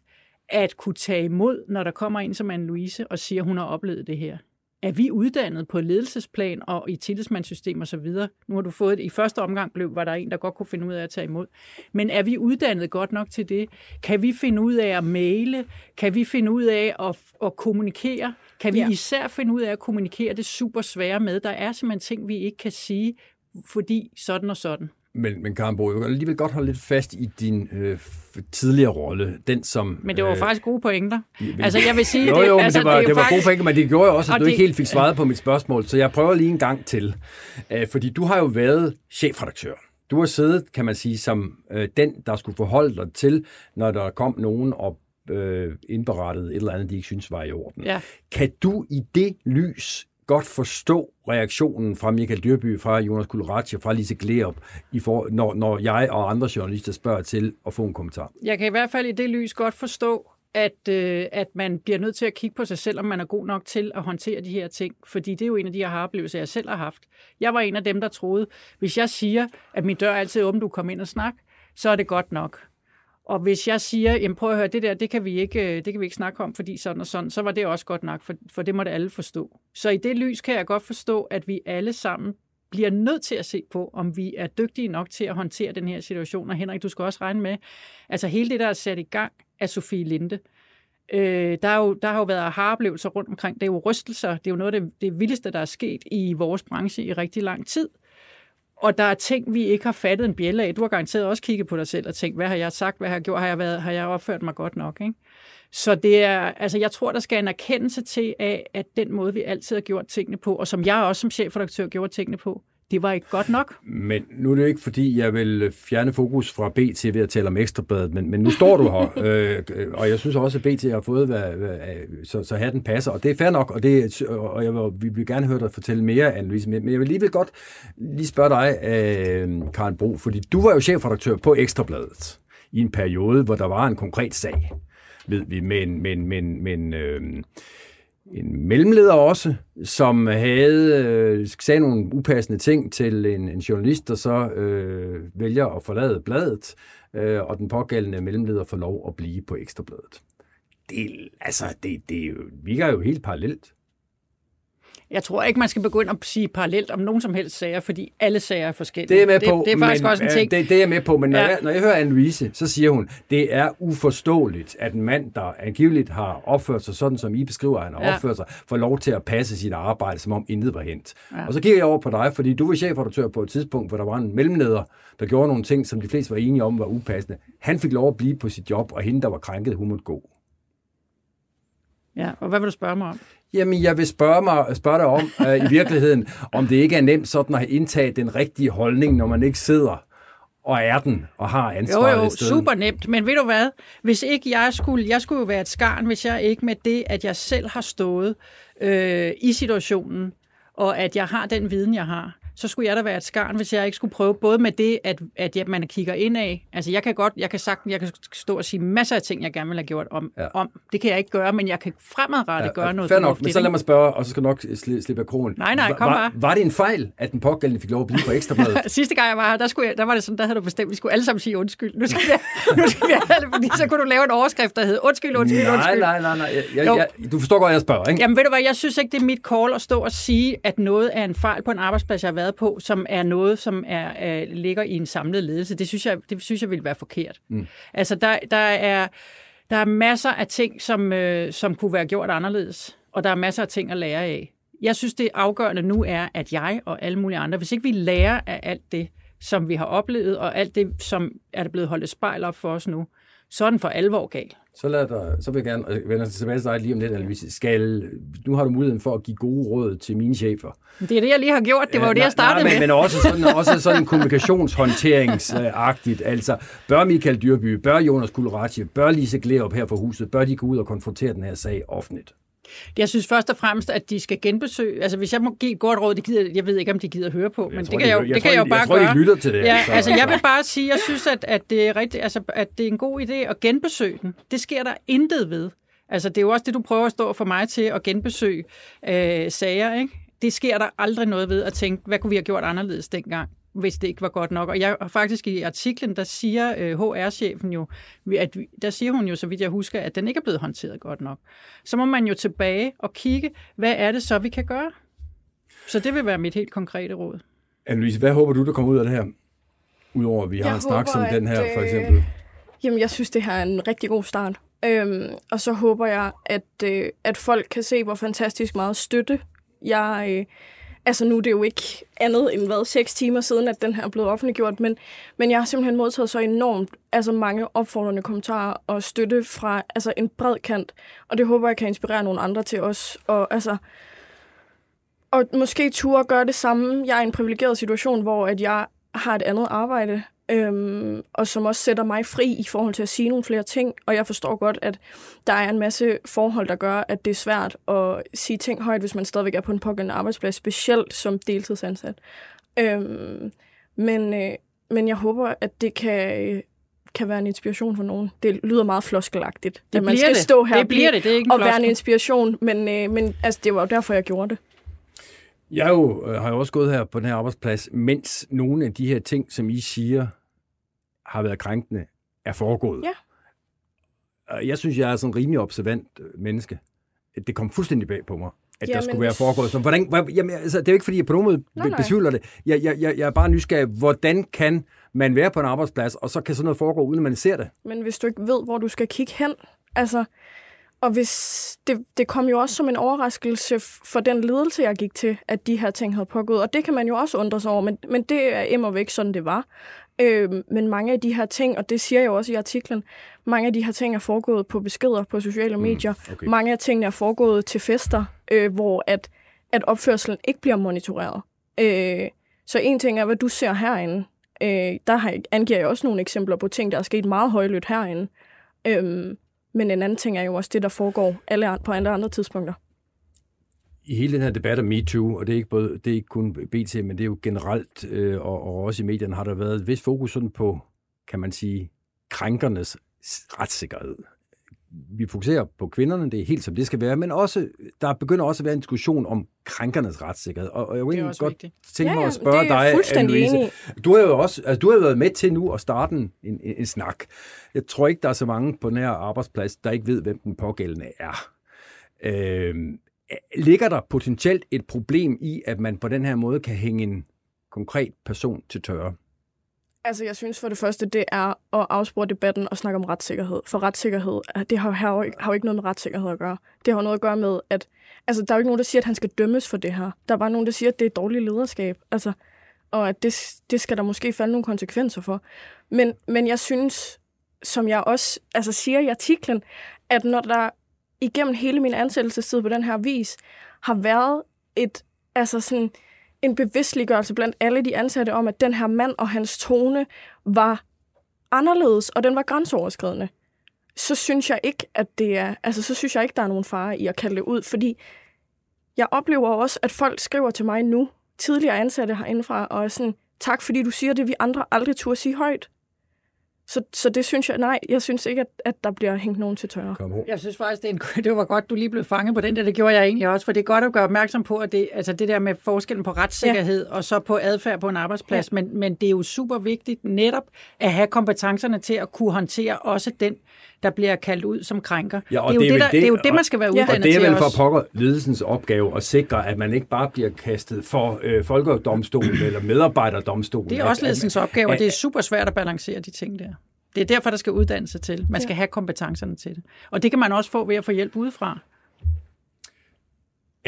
at kunne tage imod, når der kommer en som Anne-Louise og siger, at hun har oplevet det her? Er vi uddannet på ledelsesplan og i tillidsmandssystem osv.? Nu har du fået det. I første omgang blev, var der en, der godt kunne finde ud af at tage imod. Men er vi uddannet godt nok til det? Kan vi finde ud af at maile? Kan vi finde ud af at, at kommunikere? Kan vi ja. især finde ud af at kommunikere det super svære med? Der er simpelthen ting, vi ikke kan sige, fordi sådan og sådan. Men, men Karen Bo, jeg vil alligevel godt holde lidt fast i din øh, tidligere rolle, den som... Men det var øh, faktisk gode pointer. Altså, jeg vil sige... Jo, jo, det, altså, det var, det, det var faktisk... gode pointer, men det gjorde jo også, at og du det, ikke helt fik svaret på mit spørgsmål, så jeg prøver lige en gang til. Øh, fordi du har jo været chefredaktør. Du har siddet, kan man sige, som øh, den, der skulle forholde dig til, når der kom nogen og øh, indberettede et eller andet, de ikke synes var i orden. Ja. Kan du i det lys godt forstå reaktionen fra Michael Dyrby, fra Jonas Kulratje, fra Lise Gleop, i for, når, når jeg og andre journalister spørger til at få en kommentar. Jeg kan i hvert fald i det lys godt forstå, at, øh, at man bliver nødt til at kigge på sig selv, om man er god nok til at håndtere de her ting. Fordi det er jo en af de her oplevelser, jeg selv har haft. Jeg var en af dem, der troede, hvis jeg siger, at min dør er altid åben, du kommer ind og snak, så er det godt nok. Og hvis jeg siger, jamen prøv at høre, det der, det kan, vi ikke, øh, det kan vi ikke snakke om, fordi sådan og sådan, så var det også godt nok, for, for det måtte alle forstå. Så i det lys kan jeg godt forstå, at vi alle sammen bliver nødt til at se på, om vi er dygtige nok til at håndtere den her situation. Og Henrik, du skal også regne med, altså hele det, der er sat i gang af Sofie Linde, øh, der, er jo, der har jo været aha-oplevelser rundt omkring. Det er jo rystelser. Det er jo noget af det, det vildeste, der er sket i vores branche i rigtig lang tid. Og der er ting, vi ikke har fattet en bjælle af. Du har garanteret også kigget på dig selv og tænkt, hvad har jeg sagt, hvad har jeg gjort, har jeg, været, har jeg opført mig godt nok? Ikke? Så det er, altså jeg tror, der skal en erkendelse til af, at den måde, vi altid har gjort tingene på, og som jeg også som chefredaktør gjorde tingene på, det var ikke godt nok. Men nu er det ikke, fordi jeg vil fjerne fokus fra BT ved at tale om ekstrabladet, men, men nu står du her, øh, og jeg synes også, at BT har fået, hvad, hvad, så, så her den passer, og det er fair nok, og, det, og jeg vil, vi vil gerne høre dig fortælle mere, Anne-Louise, men jeg vil lige vil godt lige spørge dig, øh, Karen Bro, fordi du var jo chefredaktør på Ekstrabladet i en periode, hvor der var en konkret sag, ved vi, men, men, men, men øh, en mellemleder også, som havde øh, sagde nogle upassende ting til en, en journalist, der så øh, vælger at forlade bladet, øh, og den pågældende mellemleder får lov at blive på Ekstrabladet. Det, altså, det, det virker jo helt parallelt. Jeg tror ikke, man skal begynde at sige parallelt om nogen som helst sager, fordi alle sager er forskellige. Det er med på. Det, det er faktisk men, også en ting. Det, det er jeg med på, men når, ja. jeg, når jeg hører Anne-Louise, så siger hun, det er uforståeligt, at en mand, der angiveligt har opført sig sådan, som I beskriver, han har ja. opført sig, får lov til at passe sit arbejde, som om intet var hent. Ja. Og så kigger jeg over på dig, fordi du var chefredaktør på et tidspunkt, hvor der var en mellemleder, der gjorde nogle ting, som de fleste var enige om var upassende. Han fik lov at blive på sit job, og hende, der var krænket, hun måtte gå. Ja, og hvad vil du spørge mig om? Jamen, jeg vil spørge, mig, spørge dig om uh, i virkeligheden, om det ikke er nemt sådan at indtage den rigtige holdning, når man ikke sidder og er den, og har ansvaret Jo, jo, super nemt. Men ved du hvad? Hvis ikke jeg skulle, jeg skulle jo være et skarn, hvis jeg ikke med det, at jeg selv har stået øh, i situationen, og at jeg har den viden, jeg har, så skulle jeg da være et skarn, hvis jeg ikke skulle prøve både med det, at, at ja, man kigger ind af. Altså jeg kan godt, jeg kan sagt, jeg kan stå og sige masser af ting, jeg gerne vil have gjort om. Ja. om. Det kan jeg ikke gøre, men jeg kan fremadrettet ja, gøre noget nok, men så lad mig spørge, og så skal nok slippe af krogen. Nej, nej, kom var, var det en fejl, at den pågældende fik lov at blive på ekstrabladet? Sidste gang jeg var her, der, skulle jeg, der var det sådan, der havde du bestemt, vi skulle alle sammen sige undskyld. Nu skal vi, nu skal vi alle, fordi så kunne du lave en overskrift, der hed undskyld, undskyld, nej, undskyld. Nej, nej, nej, jeg, jeg, jeg, du forstår godt, jeg spørger, ikke? Jamen ved du hvad, jeg synes ikke, det er mit call at stå og sige, at noget er en fejl på en arbejdsplads, jeg har været på, som er noget, som er, er, ligger i en samlet ledelse. Det synes jeg, det synes jeg ville være forkert. Mm. Altså, der, der, er, der er masser af ting, som, øh, som kunne være gjort anderledes, og der er masser af ting at lære af. Jeg synes, det afgørende nu er, at jeg og alle mulige andre, hvis ikke vi lærer af alt det, som vi har oplevet, og alt det, som er blevet holdt spejl op for os nu, så er den for alvor gal. Så, lad dig, så vil jeg gerne vende tilbage til dig lige om lidt, Annelise. Skal, nu har du muligheden for at give gode råd til mine chefer. Det er det, jeg lige har gjort. Det var jo det, jeg startede nej, men, med. Men også sådan, også sådan kommunikationshåndteringsagtigt. Altså, bør Michael Dyrby, bør Jonas Kulleratje, bør Lise Glerup her for huset, bør de gå ud og konfrontere den her sag offentligt? Jeg synes først og fremmest, at de skal genbesøge. Altså, hvis jeg må give et godt råd, de gider, jeg ved ikke, om de gider høre på, men det kan jeg, jo, det kan jeg jo bare jeg tror, gøre. De lytter til det. Ja, så, altså, jeg vil bare sige, jeg synes, at, at, det er rigtig, altså, at det er en god idé at genbesøge den. Det sker der intet ved. Altså, det er jo også det, du prøver at stå for mig til at genbesøge øh, sager, ikke? Det sker der aldrig noget ved at tænke, hvad kunne vi have gjort anderledes dengang? Hvis det ikke var godt nok. Og jeg faktisk i artiklen, der siger øh, HR-chefen jo, at der siger hun jo, så vidt jeg husker, at den ikke er blevet håndteret godt nok. Så må man jo tilbage og kigge, hvad er det så, vi kan gøre? Så det vil være mit helt konkrete råd. Anne-Louise, hvad håber du, der kommer ud af det her? Udover at vi har en snak som den her, for eksempel. Øh, jamen, jeg synes, det her er en rigtig god start. Øhm, og så håber jeg, at, øh, at folk kan se, hvor fantastisk meget støtte jeg... Øh, altså nu er det jo ikke andet end hvad, seks timer siden, at den her er blevet offentliggjort, men, men jeg har simpelthen modtaget så enormt altså mange opfordrende kommentarer og støtte fra altså en bred kant, og det håber jeg kan inspirere nogle andre til os. Og, altså, og måske turde gøre det samme. Jeg er i en privilegeret situation, hvor at jeg har et andet arbejde, øhm, og som også sætter mig fri i forhold til at sige nogle flere ting. Og jeg forstår godt, at der er en masse forhold, der gør, at det er svært at sige ting højt, hvis man stadigvæk er på en pågældende arbejdsplads, specielt som deltidsansat. Øhm, men, øh, men jeg håber, at det kan kan være en inspiration for nogen. Det lyder meget floskelagtigt, det at man skal det. stå her det bliver det. Det er ikke og være en inspiration, men, øh, men altså, det var jo derfor, jeg gjorde det. Jeg jo, øh, har jo også gået her på den her arbejdsplads, mens nogle af de her ting, som I siger, har været krænkende, er foregået. Ja. Jeg synes, jeg er sådan en rimelig observant øh, menneske. Det kom fuldstændig bag på mig, at jamen, der skulle være foregået. Så hvordan, jamen, altså, det er jo ikke, fordi jeg på nogen måde nej, besvivler det. Jeg, jeg, jeg, jeg er bare nysgerrig, hvordan kan man være på en arbejdsplads, og så kan sådan noget foregå, uden at man ser det? Men hvis du ikke ved, hvor du skal kigge hen, altså, og hvis det, det kom jo også som en overraskelse for den ledelse, jeg gik til, at de her ting havde pågået. Og det kan man jo også undre sig over, men, men det er immer væk sådan, det var. Øh, men mange af de her ting, og det siger jeg jo også i artiklen, mange af de her ting er foregået på beskeder på sociale mm, medier. Okay. Mange af tingene er foregået til fester, øh, hvor at, at opførselen ikke bliver monitoreret. Øh, Så en ting er, hvad du ser herinde. Øh, der har angiver jeg også nogle eksempler på ting, der er sket meget højlydt herinde. Øhm, men en anden ting er jo også det, der foregår alle, på andre andre tidspunkter. I hele den her debat om MeToo, og det er ikke, både, det er ikke kun BT, men det er jo generelt, øh, og, og også i medierne har der været et vist fokus sådan på, kan man sige, krænkernes retssikkerhed vi fokuserer på kvinderne, det er helt som det skal være, men også, der begynder også at være en diskussion om krænkernes retssikkerhed. Og, og jeg vil godt vigtigt. tænke mig ja, at spørge dig, Anne-Louise. Du har jo også, altså, du har været med til nu at starte en, en, en snak. Jeg tror ikke, der er så mange på den her arbejdsplads, der ikke ved, hvem den pågældende er. Øh, ligger der potentielt et problem i, at man på den her måde kan hænge en konkret person til tørre? Altså, jeg synes for det første, det er at afspore debatten og snakke om retssikkerhed. For retssikkerhed, øh, det har, har, jo ikke, har jo ikke noget med retssikkerhed at gøre. Det har noget at gøre med, at altså, der er jo ikke nogen, der siger, at han skal dømmes for det her. Der er bare nogen, der siger, at det er dårligt lederskab. Altså, og at det, det skal der måske falde nogle konsekvenser for. Men, men jeg synes, som jeg også altså, siger i artiklen, at når der igennem hele min ansættelsestid på den her vis har været et, altså sådan, en bevidstliggørelse blandt alle de ansatte om, at den her mand og hans tone var anderledes, og den var grænseoverskridende, så synes jeg ikke, at det er, altså så synes jeg ikke, der er nogen fare i at kalde det ud, fordi jeg oplever også, at folk skriver til mig nu, tidligere ansatte herindefra, og er sådan, tak fordi du siger det, vi andre aldrig turde sige højt. Så, så det synes jeg, nej, jeg synes ikke, at, at der bliver hængt nogen til tørre. Jeg synes faktisk, det, er en, det var godt, du lige blev fanget på den der. Det gjorde jeg egentlig også, for det er godt at gøre opmærksom på, at det, altså det der med forskellen på retssikkerhed ja. og så på adfærd på en arbejdsplads. Ja. Men, men det er jo super vigtigt netop at have kompetencerne til at kunne håndtere også den, der bliver kaldt ud som krænker. Ja, og det, er det, er det, der, det, det er jo det, man skal være uddannet til Og det er vel for pokker ledelsens opgave at sikre, at man ikke bare bliver kastet for øh, folkedomstolen eller medarbejderdomstolen. Det er også ledelsens opgave, og det er super svært at balancere de ting der. Det er derfor, der skal uddannelse til. Man skal ja. have kompetencerne til det. Og det kan man også få ved at få hjælp udefra.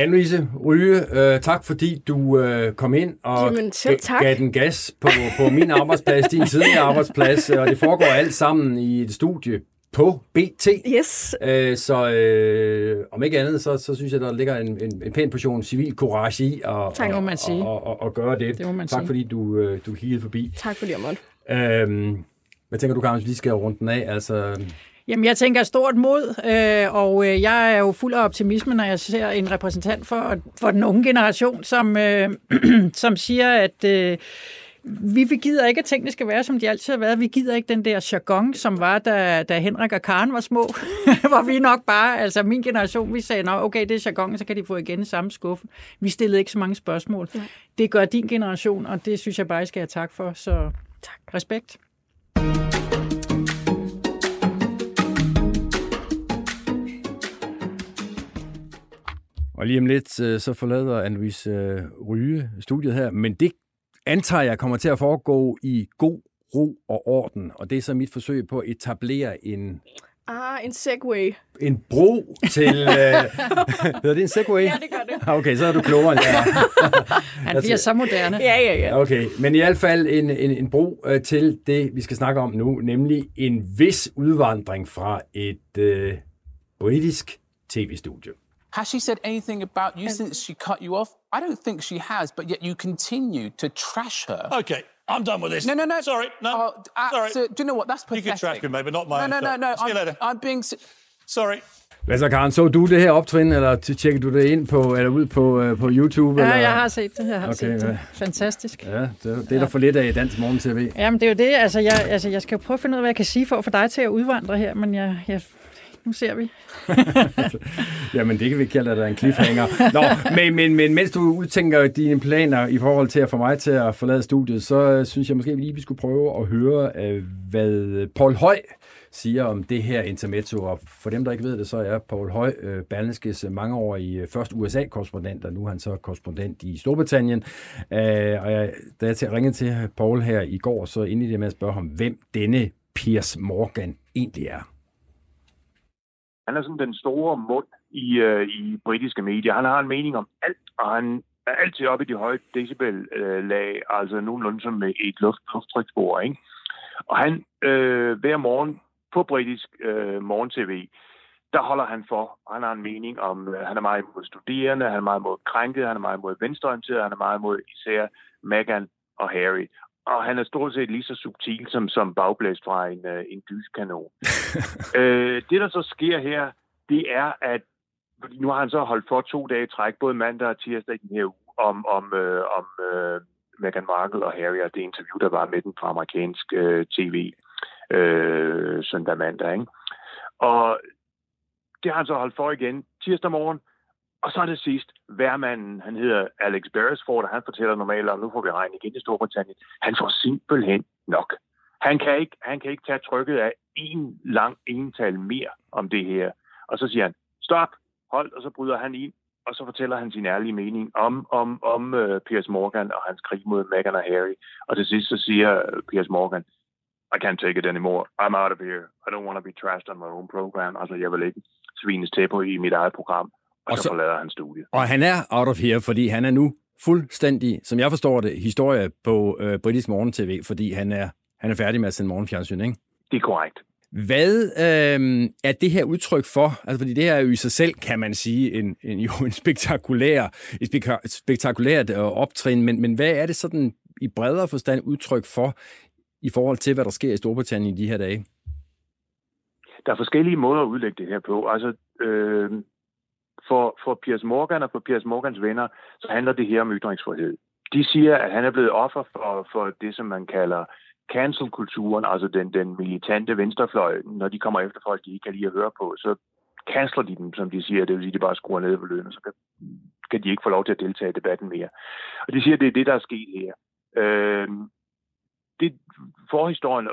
Anne-Louise Ryge, øh, tak fordi du øh, kom ind og Jamen, gav den gas på, på min arbejdsplads, din tidligere arbejdsplads, og det foregår alt sammen i et studie på BT. Yes. Øh, så øh, om ikke andet, så, så synes jeg, der ligger en, en, en pæn portion civil courage i at, tak, og, man sige. Og, og, og gøre det. det man tak sige. fordi du, øh, du kiggede forbi. Tak fordi jeg måtte. Øhm, hvad tænker du, Karl, vi skal runde den af? Altså... Jamen, jeg tænker stort mod, øh, og øh, jeg er jo fuld af optimisme, når jeg ser en repræsentant for, for den unge generation, som, øh, som siger, at øh, vi, vi gider ikke, at tingene skal være, som de altid har været. Vi gider ikke den der jargon, som var, da, da Henrik og Karen var små. hvor vi nok bare, altså min generation, vi sagde, Nå, okay, det er jargon, så kan de få igen i samme skuffe. Vi stillede ikke så mange spørgsmål. Ja. Det gør din generation, og det synes jeg bare, jeg skal have tak for. Så tak. respekt. Og lige om lidt, øh, så forlader Anne-Louise øh, Ryge studiet her, men det antager jeg kommer til at foregå i god ro og orden, og det er så mit forsøg på at etablere en... Ah, en segway. En bro til... uh... Hedder det en segway? Ja, det gør det. Ah, okay, så er du klogere end jeg Han bliver så moderne. Ja, ja, ja. Okay, men i hvert fald en, en, en bro uh, til det, vi skal snakke om nu, nemlig en vis udvandring fra et uh, britisk tv-studie. Has she said anything about you since she cut you off? I don't think she has, but yet you continue to trash her. Okay, I'm done with this. No, no, no. Sorry, no. Oh, uh, sorry. So, do you know what? That's pathetic. You can trash me, maybe not my No, no, no, no. See I'm, you later. I'm being... Sorry. Hvad så, Karen? Så du det her optrin, eller tjekker du det ind på, eller ud på, uh, på YouTube? Ja, eller? jeg har set det her. Har okay, set det. Fantastisk. Ja, det, det er der ja. for lidt af i Dansk Morgen TV. Jamen, det er jo det. Altså jeg, altså, jeg skal jo prøve at finde ud af, hvad jeg kan sige for at få dig til at udvandre her, men jeg, jeg nu ser vi. Jamen, det kan vi kalde, at der er en cliffhanger. Nå, men, men, men mens du udtænker dine planer i forhold til at få mig til at forlade studiet, så øh, synes jeg måske lige, vi skulle prøve at høre, øh, hvad Paul Høj siger om det her intermezzo. Og for dem, der ikke ved det, så er Paul Høj øh, Berlingskes mangeårige øh, først USA-korrespondent, og nu er han så korrespondent i Storbritannien. Øh, og jeg, da jeg ringede til Paul her i går, så ind i det med at spørge ham, hvem denne Piers Morgan egentlig er. Han er sådan den store mund i, øh, i britiske medier. Han har en mening om alt, og han er altid oppe i de høje decibel-lag, øh, altså nogenlunde som et luft, lufttryksbord, ikke? Og han øh, hver morgen på britisk øh, morgen-tv der holder han for. Han har en mening om, øh, han er meget imod studerende, han er meget imod krænket, han er meget imod venstreorienteret, han er meget imod især Meghan og Harry. Og han er stort set lige så subtil som, som bagblæst fra en, uh, en lyskanon. uh, det, der så sker her, det er, at fordi nu har han så holdt for to dage i træk, både mandag og tirsdag i den her uge, om, om, øh, om øh, Meghan Markle og Harry, og det interview, der var med den fra amerikansk øh, tv øh, søndag mandag. Ikke? Og det har han så holdt for igen tirsdag morgen, og så er det sidst, værmanden, han hedder Alex Beresford, og han fortæller normalt og nu får vi regn igen i Storbritannien. Han får simpelthen nok. Han kan ikke, han kan ikke tage trykket af en lang ental mere om det her. Og så siger han, stop, hold, og så bryder han ind, og så fortæller han sin ærlige mening om, om, om uh, Piers Morgan og hans krig mod Meghan og Harry. Og til sidst så siger uh, Piers Morgan, I can't take it anymore. I'm out of here. I don't want to be trashed on my own program. Altså, jeg vil ikke svines til på i mit eget program. Og, og så, så forlader han studiet. Og han er out of here, fordi han er nu fuldstændig, som jeg forstår det, historie på øh, britisk morgen-tv, fordi han er, han er færdig med at sende morgenfjernsyn, ikke? Det er korrekt. Hvad øh, er det her udtryk for? Altså, fordi det her er jo i sig selv, kan man sige, en, en, jo en spektakulær, et spektakulært øh, optrin, men, men hvad er det sådan i bredere forstand udtryk for i forhold til, hvad der sker i Storbritannien i de her dage? Der er forskellige måder at udlægge det her på. Altså, øh, for, for Piers Morgan og for Piers Morgans venner, så handler det her om ytringsfrihed. De siger, at han er blevet offer for, for det, som man kalder cancel-kulturen, altså den, den militante venstrefløj, når de kommer efter folk, de ikke kan lide at høre på, så canceler de dem, som de siger. Det vil sige, at de bare skruer ned på lønnen, så kan, kan de ikke få lov til at deltage i debatten mere. Og de siger, at det er det, der er sket her. Øh, det forhistorien,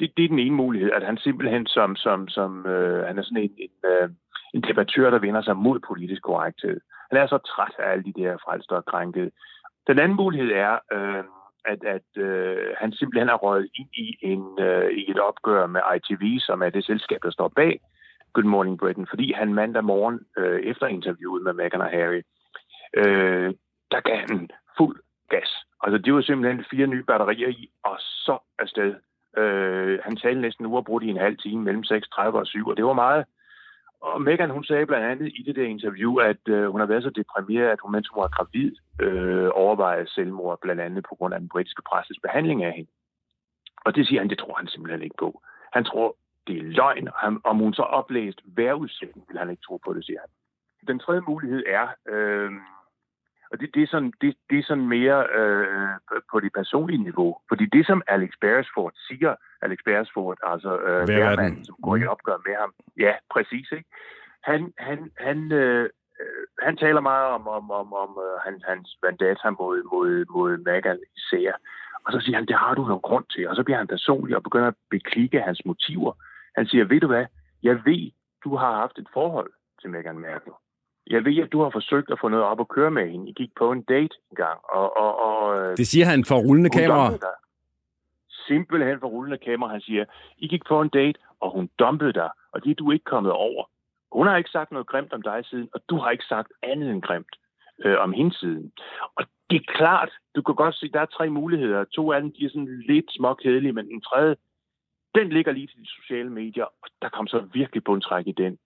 det, det er den ene mulighed, at han simpelthen som, som, som øh, han er sådan en, en, øh, en debattør, der vender sig mod politisk korrekthed. Han er så træt af alle de der frelster og krænkede. Den anden mulighed er, øh, at, at øh, han simpelthen har røget ind i, en, øh, i et opgør med ITV, som er det selskab, der står bag Good Morning Britain, fordi han mandag morgen øh, efter interviewet med Meghan og Harry, øh, der gav han fuld gas. Altså, det var simpelthen fire nye batterier i, og så afsted. Øh, han talte næsten uafbrudt i en halv time mellem 6.30 og 7, og det var meget. Og Megan, hun sagde blandt andet i det der interview, at øh, hun har været så deprimeret, at hun, mens hun var gravid, øh, overvejede selvmord, blandt andet på grund af den britiske presses behandling af hende. Og det siger han, det tror han simpelthen ikke på. Han tror, det er løgn, og han, om hun så oplæst vejrudsætning, vil han ikke tro på det, siger han. Den tredje mulighed er, øh, og det, det, er sådan, det, det er sådan mere øh, på det personlige niveau. Fordi det, som Alex Beresford siger, Alex Beresford, altså øh, værmanden, som går i opgør med ham, ja, præcis, ikke? Han, han, han, øh, øh, han taler meget om, om, om, om øh, han, hans vendetta mod, mod, mod Meghan især. Og så siger han, det har du nogen grund til. Og så bliver han personlig og begynder at beklikke hans motiver. Han siger, ved du hvad, jeg ved, du har haft et forhold til Meghan Markle. Jeg ved, at du har forsøgt at få noget op at køre med hende. I gik på en date en gang. Og, og, og, øh, det siger han for rullende kamera. Simpelthen for rullende kamera. Han siger, I gik på en date, og hun dumpede dig, og det er du ikke kommet over. Hun har ikke sagt noget grimt om dig siden, og du har ikke sagt andet end grimt øh, om hendes siden. Og det er klart, du kan godt se, der er tre muligheder. To af dem de er sådan lidt småkedelige, men den tredje, den ligger lige til de sociale medier, og der kom så virkelig bundtræk i den.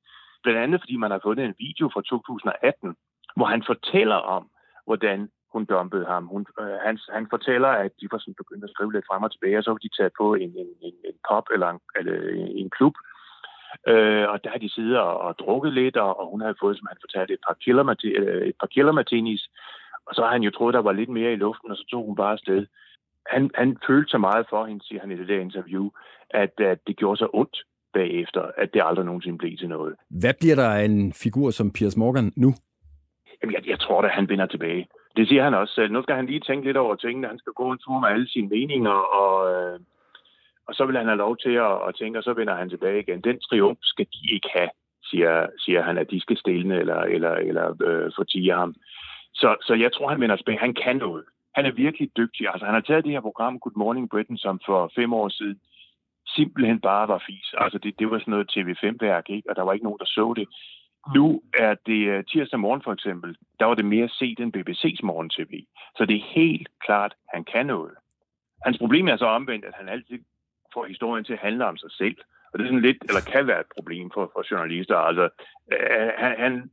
Blandt andet, fordi man har fundet en video fra 2018, hvor han fortæller om, hvordan hun dumpede ham. Hun, øh, han, han fortæller, at de var sådan begyndt at skrive lidt frem og tilbage, og så var de taget på en, en, en, en pop eller en, eller en klub, Øh, og der har de siddet og, og drukket lidt, og, og hun havde fået, som han fortalte, et par killer, øh, et par killer martinis. Og så har han jo troet, der var lidt mere i luften, og så tog hun bare afsted. Han, han følte så meget for hende, siger han i det der interview, at, at det gjorde så ondt bagefter, at det aldrig nogensinde blev til noget. Hvad bliver der af en figur som Piers Morgan nu? Jamen, jeg, jeg tror at han vinder tilbage. Det siger han også selv. Nu skal han lige tænke lidt over tingene. Han skal gå en tur med alle sine meninger, og, øh, og så vil han have lov til at, at tænke, og så vender han tilbage igen. Den triumf skal de ikke have, siger, siger han, at de skal stille eller, eller, eller øh, fortige ham. Så, så jeg tror, han vender tilbage. Han kan noget. Han er virkelig dygtig. Altså, han har taget det her program Good Morning Britain, som for fem år siden simpelthen bare var fis. Altså, det, det var sådan noget TV5-værk, ikke? og der var ikke nogen, der så det. Nu er det uh, tirsdag morgen for eksempel, der var det mere set end BBC's morgen-tv. Så det er helt klart, han kan noget. Hans problem er så omvendt, at han altid får historien til at handle om sig selv. Og det er sådan lidt, eller kan være et problem for, for journalister. Altså, øh, han, han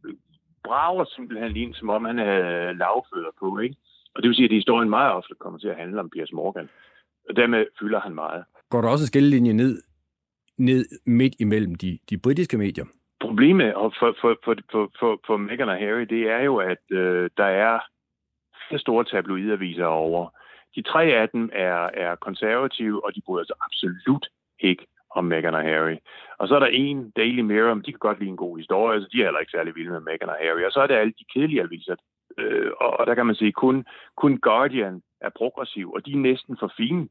brager simpelthen ind, som om han havde lavfødder på, ikke? Og det vil sige, at historien meget ofte kommer til at handle om Piers Morgan. Og dermed fylder han meget. Går der også skillelinje ned, ned midt imellem de, de britiske medier? Problemet for, for, for, for, for, for Meghan og Harry, det er jo, at øh, der er fire store tabloidaviser over. De tre af dem er, er konservative, og de bryder sig absolut ikke om Meghan og Harry. Og så er der en, Daily Mirror, de kan godt lide en god historie, så de er heller ikke særlig vilde med Meghan og Harry. Og så er der alle de kedelige aviser. Øh, og, og der kan man sige, kun, kun Guardian er progressiv, og de er næsten for fine.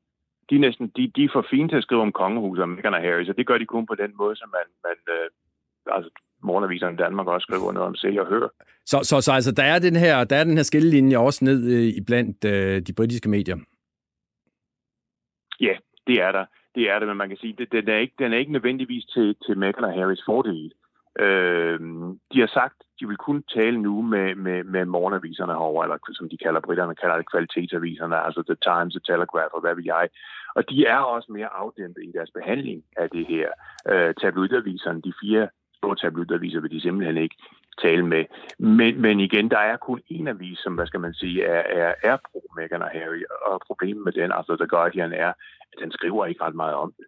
De er, næsten, de, de er for fine til at skrive om kongehuset og Meghan og Harry, så det gør de kun på den måde, som man, man øh, altså morgenaviserne i Danmark også skriver noget om se og hør. Så, så, så altså, der er den her, der er den her skillelinje også ned øh, i blandt øh, de britiske medier? Ja, det er der. Det er det, men man kan sige, at den er ikke, den er ikke nødvendigvis til, til Meghan og Harrys fordel. Øh, de har sagt, de vil kun tale nu med, med, med morgenaviserne herovre, eller som de kalder britterne, kalder det kvalitetsaviserne, altså The Times, The Telegraph og hvad vil jeg. Og de er også mere afdæmpet i deres behandling af det her. Øh, tabloidaviserne, de fire store tabloidaviser vil de simpelthen ikke tale med. Men, men igen, der er kun en avis, som, hvad skal man sige, er, er, er pro Meghan og Harry, og problemet med den, altså The Guardian, er, at den skriver ikke ret meget om det.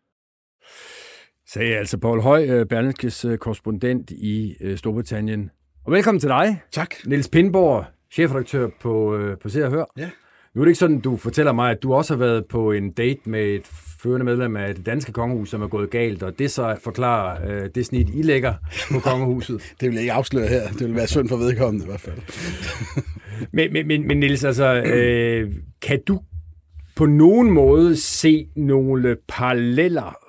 Sagde altså Paul Høj, øh, Berlingskes øh, korrespondent i øh, Storbritannien. Og velkommen til dig. Tak. Niels Pindborg, chefredaktør på, på Se og Hør. Ja. Nu er det ikke sådan, du fortæller mig, at du også har været på en date med et førende medlem af det danske kongehus, som er gået galt, og det så forklarer øh, det snit, I lægger på kongehuset. det vil jeg ikke afsløre her. Det vil være synd for vedkommende i hvert fald. men, men, men, men Niels, altså, øh, kan du på nogen måde se nogle paralleller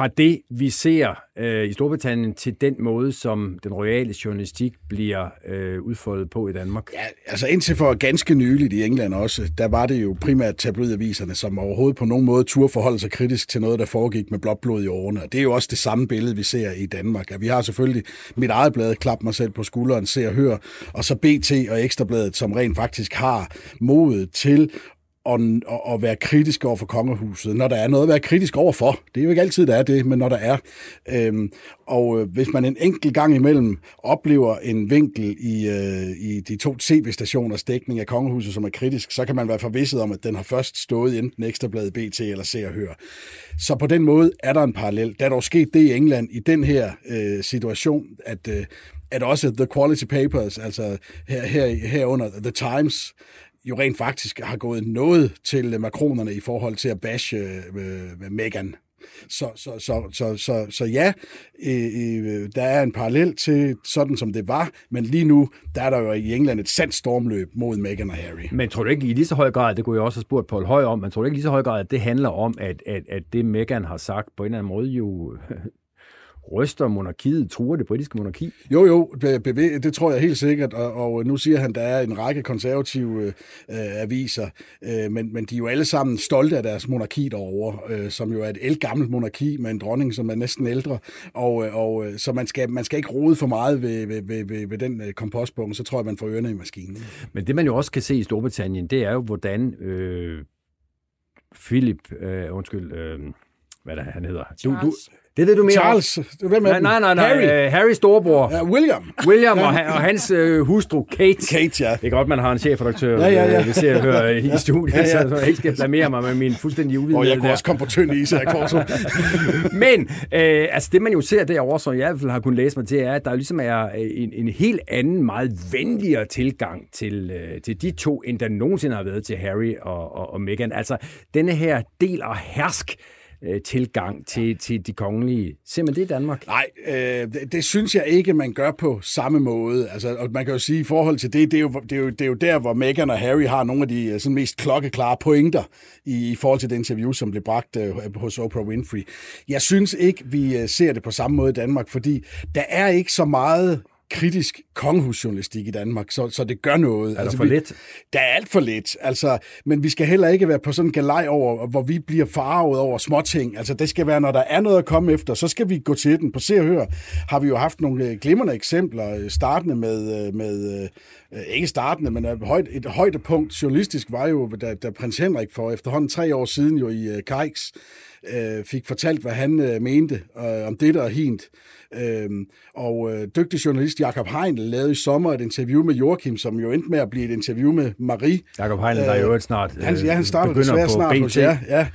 fra det, vi ser øh, i Storbritannien, til den måde, som den royale journalistik bliver øh, udfoldet på i Danmark? Ja, altså indtil for ganske nyligt i England også, der var det jo primært tabloidaviserne, som overhovedet på nogen måde turde forholde sig kritisk til noget, der foregik med blåt blod i årene. Og det er jo også det samme billede, vi ser i Danmark. Ja, vi har selvfølgelig mit eget blad, klap mig selv på skulderen, ser og hører, og så BT og Ekstrabladet, som rent faktisk har modet til og, og, og være kritisk over for kongehuset, når der er noget at være kritisk over for. Det er jo ikke altid, der er det, men når der er. Øhm, og øh, hvis man en enkelt gang imellem oplever en vinkel i, øh, i de to tv-stationers dækning af kongehuset, som er kritisk, så kan man være forvisset om, at den har først stået i enten Ekstrabladet, BT eller Se og Hør. Så på den måde er der en parallel. Der er dog sket det i England i den her øh, situation, at øh, at også The Quality Papers, altså her, her, herunder The Times, jo rent faktisk har gået noget til makronerne i forhold til at bashe øh, øh Megan. Så, så, så, så, så, så ja, øh, øh, der er en parallel til sådan, som det var, men lige nu, der er der jo i England et sandt stormløb mod Meghan og Harry. Men tror du ikke i lige så høj grad, det kunne jeg også have spurgt Paul Høj om, men tror du ikke i lige så høj grad, at det handler om, at, at, at det Meghan har sagt på en eller anden måde jo ryster monarkiet, truer det britiske monarki? Jo, jo, det tror jeg helt sikkert, og, og nu siger han, der er en række konservative øh, aviser, øh, men, men de er jo alle sammen stolte af deres monarki derovre, øh, som jo er et elgammelt monarki med en dronning, som er næsten ældre, og, øh, og øh, så man skal, man skal ikke rode for meget ved, ved, ved, ved, ved den øh, kompostpunkt, så tror jeg, man får ørerne i maskinen. Men det man jo også kan se i Storbritannien, det er jo, hvordan øh, Philip, øh, undskyld, øh, hvad der han hedder. Du, du, det ved du mere Charles. Om. Hvem er nej, nej, nej, Harry. Uh, Harry Storbror. Ja, William. William og, og hans uh, hustru Kate. Kate, ja. Det er godt, man har en chefredaktør, ja, ja, ja. vi ser og hører i studiet, ja, ja. så jeg ikke skal blamere mig med min fuldstændig uvidenhed. Og jeg kunne også komme på tynd is her, Korso. Men uh, altså, det, man jo ser derovre, som jeg i hvert fald har kunnet læse mig til, er, at der ligesom er en, en helt anden, meget venligere tilgang til, uh, til de to, end der nogensinde har været til Harry og, og, og Meghan. Altså, denne her del og hersk øh, tilgang til, til de kongelige. Ser man det i Danmark? Nej, øh, det, det synes jeg ikke, man gør på samme måde. Altså, og man kan jo sige, i forhold til det, det er jo, det er jo, det er jo der, hvor Meghan og Harry har nogle af de øh, sådan, mest klokkeklare pointer i, i forhold til det interview, som blev bragt øh, hos Oprah Winfrey. Jeg synes ikke, vi øh, ser det på samme måde i Danmark, fordi der er ikke så meget kritisk kongehusjournalistik i Danmark, så, så det gør noget. Er der altså, for vi, lidt? Der er alt for lidt, altså, men vi skal heller ikke være på sådan en galej over, hvor vi bliver farvet over småting. Altså, det skal være, når der er noget at komme efter, så skal vi gå til den. På Se og Hør har vi jo haft nogle øh, glimrende eksempler, øh, startende med, øh, med ikke startende, men et, højt, et højdepunkt journalistisk var jo, da, da prins Henrik for efterhånden tre år siden jo i Kajks fik fortalt, hvad han mente om det der hint. Øh, og øh, dygtig journalist Jakob Heinl lavede i sommer et interview med Joachim, som jo endte med at blive et interview med Marie. Jakob Heinl, der er jo et snart han, ja, han starter desværre snart BT. hos jer. Ja.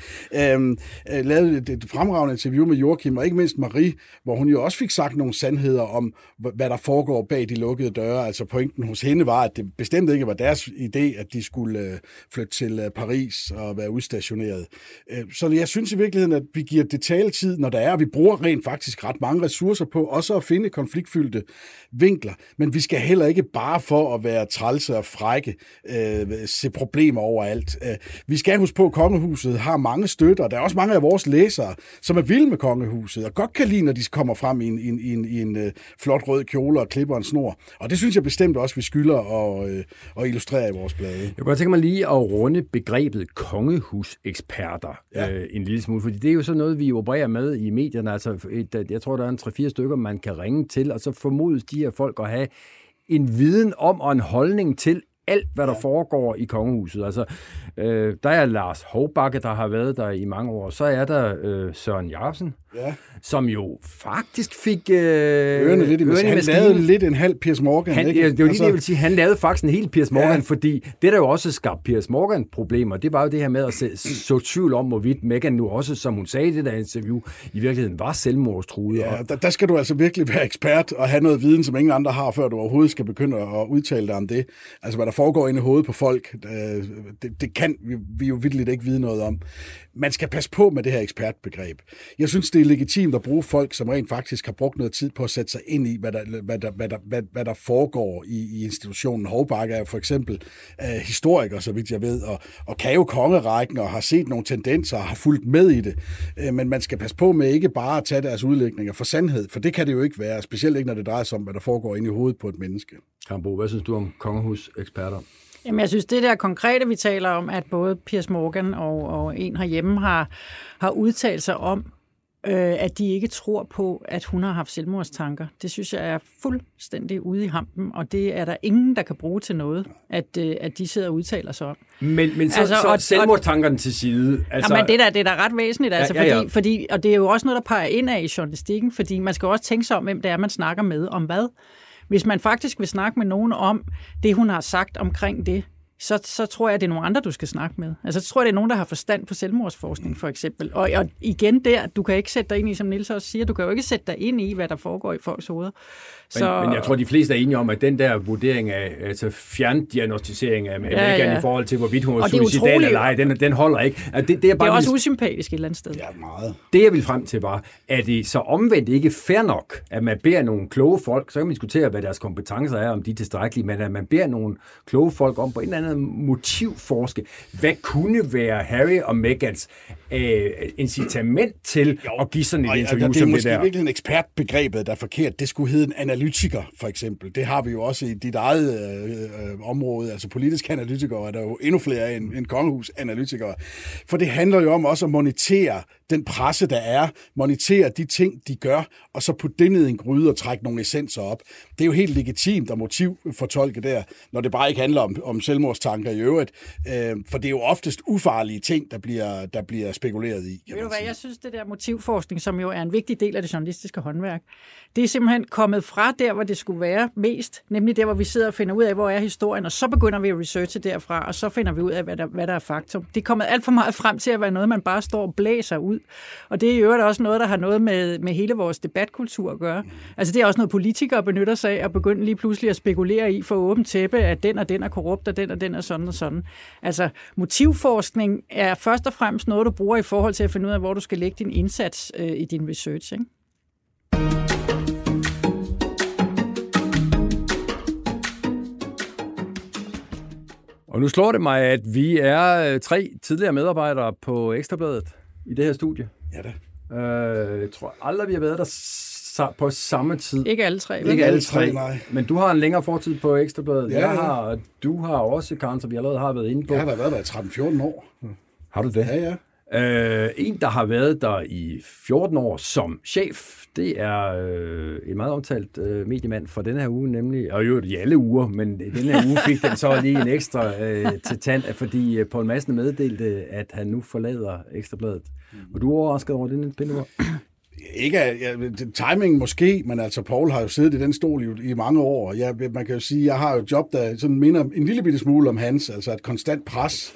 Øh, øh, lavede et, et fremragende interview med Joachim, og ikke mindst Marie, hvor hun jo også fik sagt nogle sandheder om, hvad der foregår bag de lukkede døre. Altså pointen hos hende var, at det bestemt ikke var deres idé, at de skulle øh, flytte til øh, Paris og være udstationeret. Øh, så jeg synes i virkeligheden, at vi giver det taletid, når der er, og vi bruger rent faktisk ret mange ressourcer på også at finde konfliktfyldte vinkler. Men vi skal heller ikke bare for at være trælse og frække øh, se problemer overalt. Øh, vi skal huske på, at kongehuset har mange støtter. Der er også mange af vores læsere, som er vilde med kongehuset, og godt kan lide, når de kommer frem i en, i en, i en, i en øh, flot rød kjole og klipper en snor. Og det synes jeg bestemt også, vi skylder at, øh, at illustrere i vores blade. Jeg kunne godt tænke mig lige at runde begrebet kongehuseksperter ja. øh, en lille smule, fordi det er jo sådan noget, vi opererer med i medierne. Altså, et, jeg tror, der er en 3-4 stykker, man kan ringe til, og så formodes de her folk at have en viden om og en holdning til alt, hvad der ja. foregår i kongehuset. Altså, øh, der er Lars Hovbakke, der har været der i mange år. Så er der øh, Søren Jarsen, ja. som jo faktisk fik øh, ørerne lidt i ørerne Han lavede lidt en halv Piers Morgan. Han, ikke? Det var altså... det, jeg vil sige. Han lavede faktisk en hel Piers Morgan, ja. fordi det, der jo også skabte Piers Morgan-problemer, det var jo det her med at se, så tvivl om, hvorvidt Meghan nu også, som hun sagde i det der interview, i virkeligheden var selvmordstruet. Ja, der, der skal du altså virkelig være ekspert og have noget viden, som ingen andre har, før du overhovedet skal begynde at udtale dig om det. Altså, hvad der foregår inde i hovedet på folk, øh, det, det kan vi, vi jo vildt ikke vide noget om. Man skal passe på med det her ekspertbegreb. Jeg synes, det er legitimt at bruge folk, som rent faktisk har brugt noget tid på at sætte sig ind i, hvad der, hvad der, hvad der, hvad, hvad der foregår i, i institutionen. Hovbakke er for eksempel uh, historiker, så vidt jeg ved, og, og kan jo kongerækken og har set nogle tendenser og har fulgt med i det. Uh, men man skal passe på med ikke bare at tage deres udlægninger for sandhed, for det kan det jo ikke være, specielt ikke når det drejer sig om, hvad der foregår inde i hovedet på et menneske. Kambo, hvad synes du om kongehuseksperter? Jamen, jeg synes, det der konkrete, vi taler om, at både Piers Morgan og, og en herhjemme har, har udtalt sig om, øh, at de ikke tror på, at hun har haft selvmordstanker. Det synes jeg er fuldstændig ude i hampen, og det er der ingen, der kan bruge til noget, at, øh, at de sidder og udtaler sig om. Men, men så, altså, så og, selvmordstankerne til side? Altså, jamen, det, der, det er da ret væsentligt, altså, ja, ja, ja. Fordi, fordi, og det er jo også noget, der peger ind af i journalistikken, fordi man skal også tænke sig om, hvem det er, man snakker med om hvad. Hvis man faktisk vil snakke med nogen om det, hun har sagt omkring det, så, så tror jeg, det er nogle andre, du skal snakke med. Altså, så tror jeg, det er nogen, der har forstand på selvmordsforskning, for eksempel. Og, og igen der, du kan ikke sætte dig ind i, som Nils også siger, du kan jo ikke sætte dig ind i, hvad der foregår i folks hoveder. Så... Men, men jeg tror, de fleste er enige om, at den der vurdering af altså fjerndiagnostisering af ja, ja. i forhold til, hvorvidt hun er suicidal eller ej, den, den holder ikke. Altså, det, det, er, bare det er også usympatisk et eller andet sted. Ja, meget. Det, jeg vil frem til, var, at det så omvendt ikke fair nok, at man beder nogle kloge folk, så kan man diskutere, hvad deres kompetencer er, om de er tilstrækkelige, men at man beder nogle kloge folk om på en eller anden motivforske, hvad kunne være Harry og Megans øh, incitament til jo, at give sådan et og, interview og, det som det der? Det er måske ekspertbegrebet, der er forkert. Det skulle hedde en analytiker, for eksempel. Det har vi jo også i dit eget øh, øh, område. Altså politiske analytikere er der jo endnu flere end, end kongehus-analytikere. For det handler jo om også at monitere den presse, der er, monitere de ting, de gør, og så putte det ned i en gryde og trække nogle essenser op. Det er jo helt legitimt at motivfortolke der, når det bare ikke handler om, om selvmordstanker i øvrigt. Øh, for det er jo oftest ufarlige ting, der bliver, der bliver spekuleret i. Ved du hvad, jeg synes, det der motivforskning, som jo er en vigtig del af det journalistiske håndværk, det er simpelthen kommet fra der, hvor det skulle være mest, nemlig der, hvor vi sidder og finder ud af, hvor er historien, og så begynder vi at researche derfra, og så finder vi ud af, hvad der, hvad der er faktum. Det er kommet alt for meget frem til at være noget, man bare står og blæser ud. Og det er i øvrigt også noget, der har noget med, med hele vores debatkultur at gøre. Altså det er også noget, politikere benytter sig af, at begynde lige pludselig at spekulere i for åbent tæppe, at den og den er korrupt, og den og den er sådan og sådan. Altså motivforskning er først og fremmest noget, du bruger i forhold til at finde ud af, hvor du skal lægge din indsats øh, i din research. Ikke? Og nu slår det mig, at vi er øh, tre tidligere medarbejdere på Ekstrabladet i det her studie. Ja da. Øh, jeg tror aldrig, vi har været der på samme tid. Ikke alle tre. Ikke alle tre, nej. Men du har en længere fortid på Ekstrabladet. Ja, jeg har, ja. Du har også, Karen, som vi allerede har været inde på. Jeg har da været der i 13-14 år. Har du det? Ja, ja. Øh, en, der har været der i 14 år som chef, det er øh, en meget omtalt øh, mediemand for denne her uge, nemlig, og jo i alle uger, men denne her uge fik den så lige en ekstra øh, til tand, fordi øh, Poul Madsen meddelte, at han nu forlader Ekstrabladet. Og du er overrasket over den pinde ikke ja, timing måske, men altså Paul har jo siddet i den stol i, i mange år. Jeg, man kan jo sige, jeg har jo et job, der sådan minder en lille bitte smule om hans, altså et konstant pres.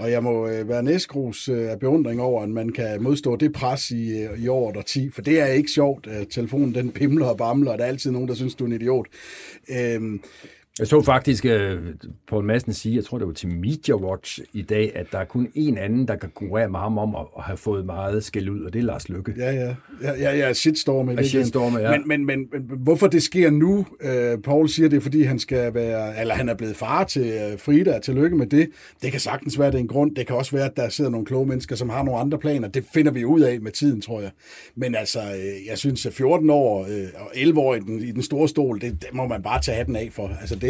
Og jeg må øh, være næstgrus øh, af beundring over, at man kan modstå det pres i, øh, i år og 10, for det er ikke sjovt. Telefonen den pimler og bamler, og der er altid nogen, der synes, du er en idiot. Øh, jeg så faktisk uh, Paul Madsen sige, jeg tror det var til Media Watch i dag, at der er kun en anden, der kan konkurrere med ham om at, at have fået meget skæld ud, og det er Lars Lykke. Ja, ja. Ja, ja, ja shitstorm. Ja, shitstorm, ja. Men, men, men, men, hvorfor det sker nu? Uh, Paul siger, det er fordi, han skal være, eller han er blevet far til uh, Frida, til lykke med det. Det kan sagtens være, det er en grund. Det kan også være, at der sidder nogle kloge mennesker, som har nogle andre planer. Det finder vi ud af med tiden, tror jeg. Men altså, uh, jeg synes, at 14 år uh, og 11 år i den, i den store stol, det, det må man bare tage hatten af for. Altså, det,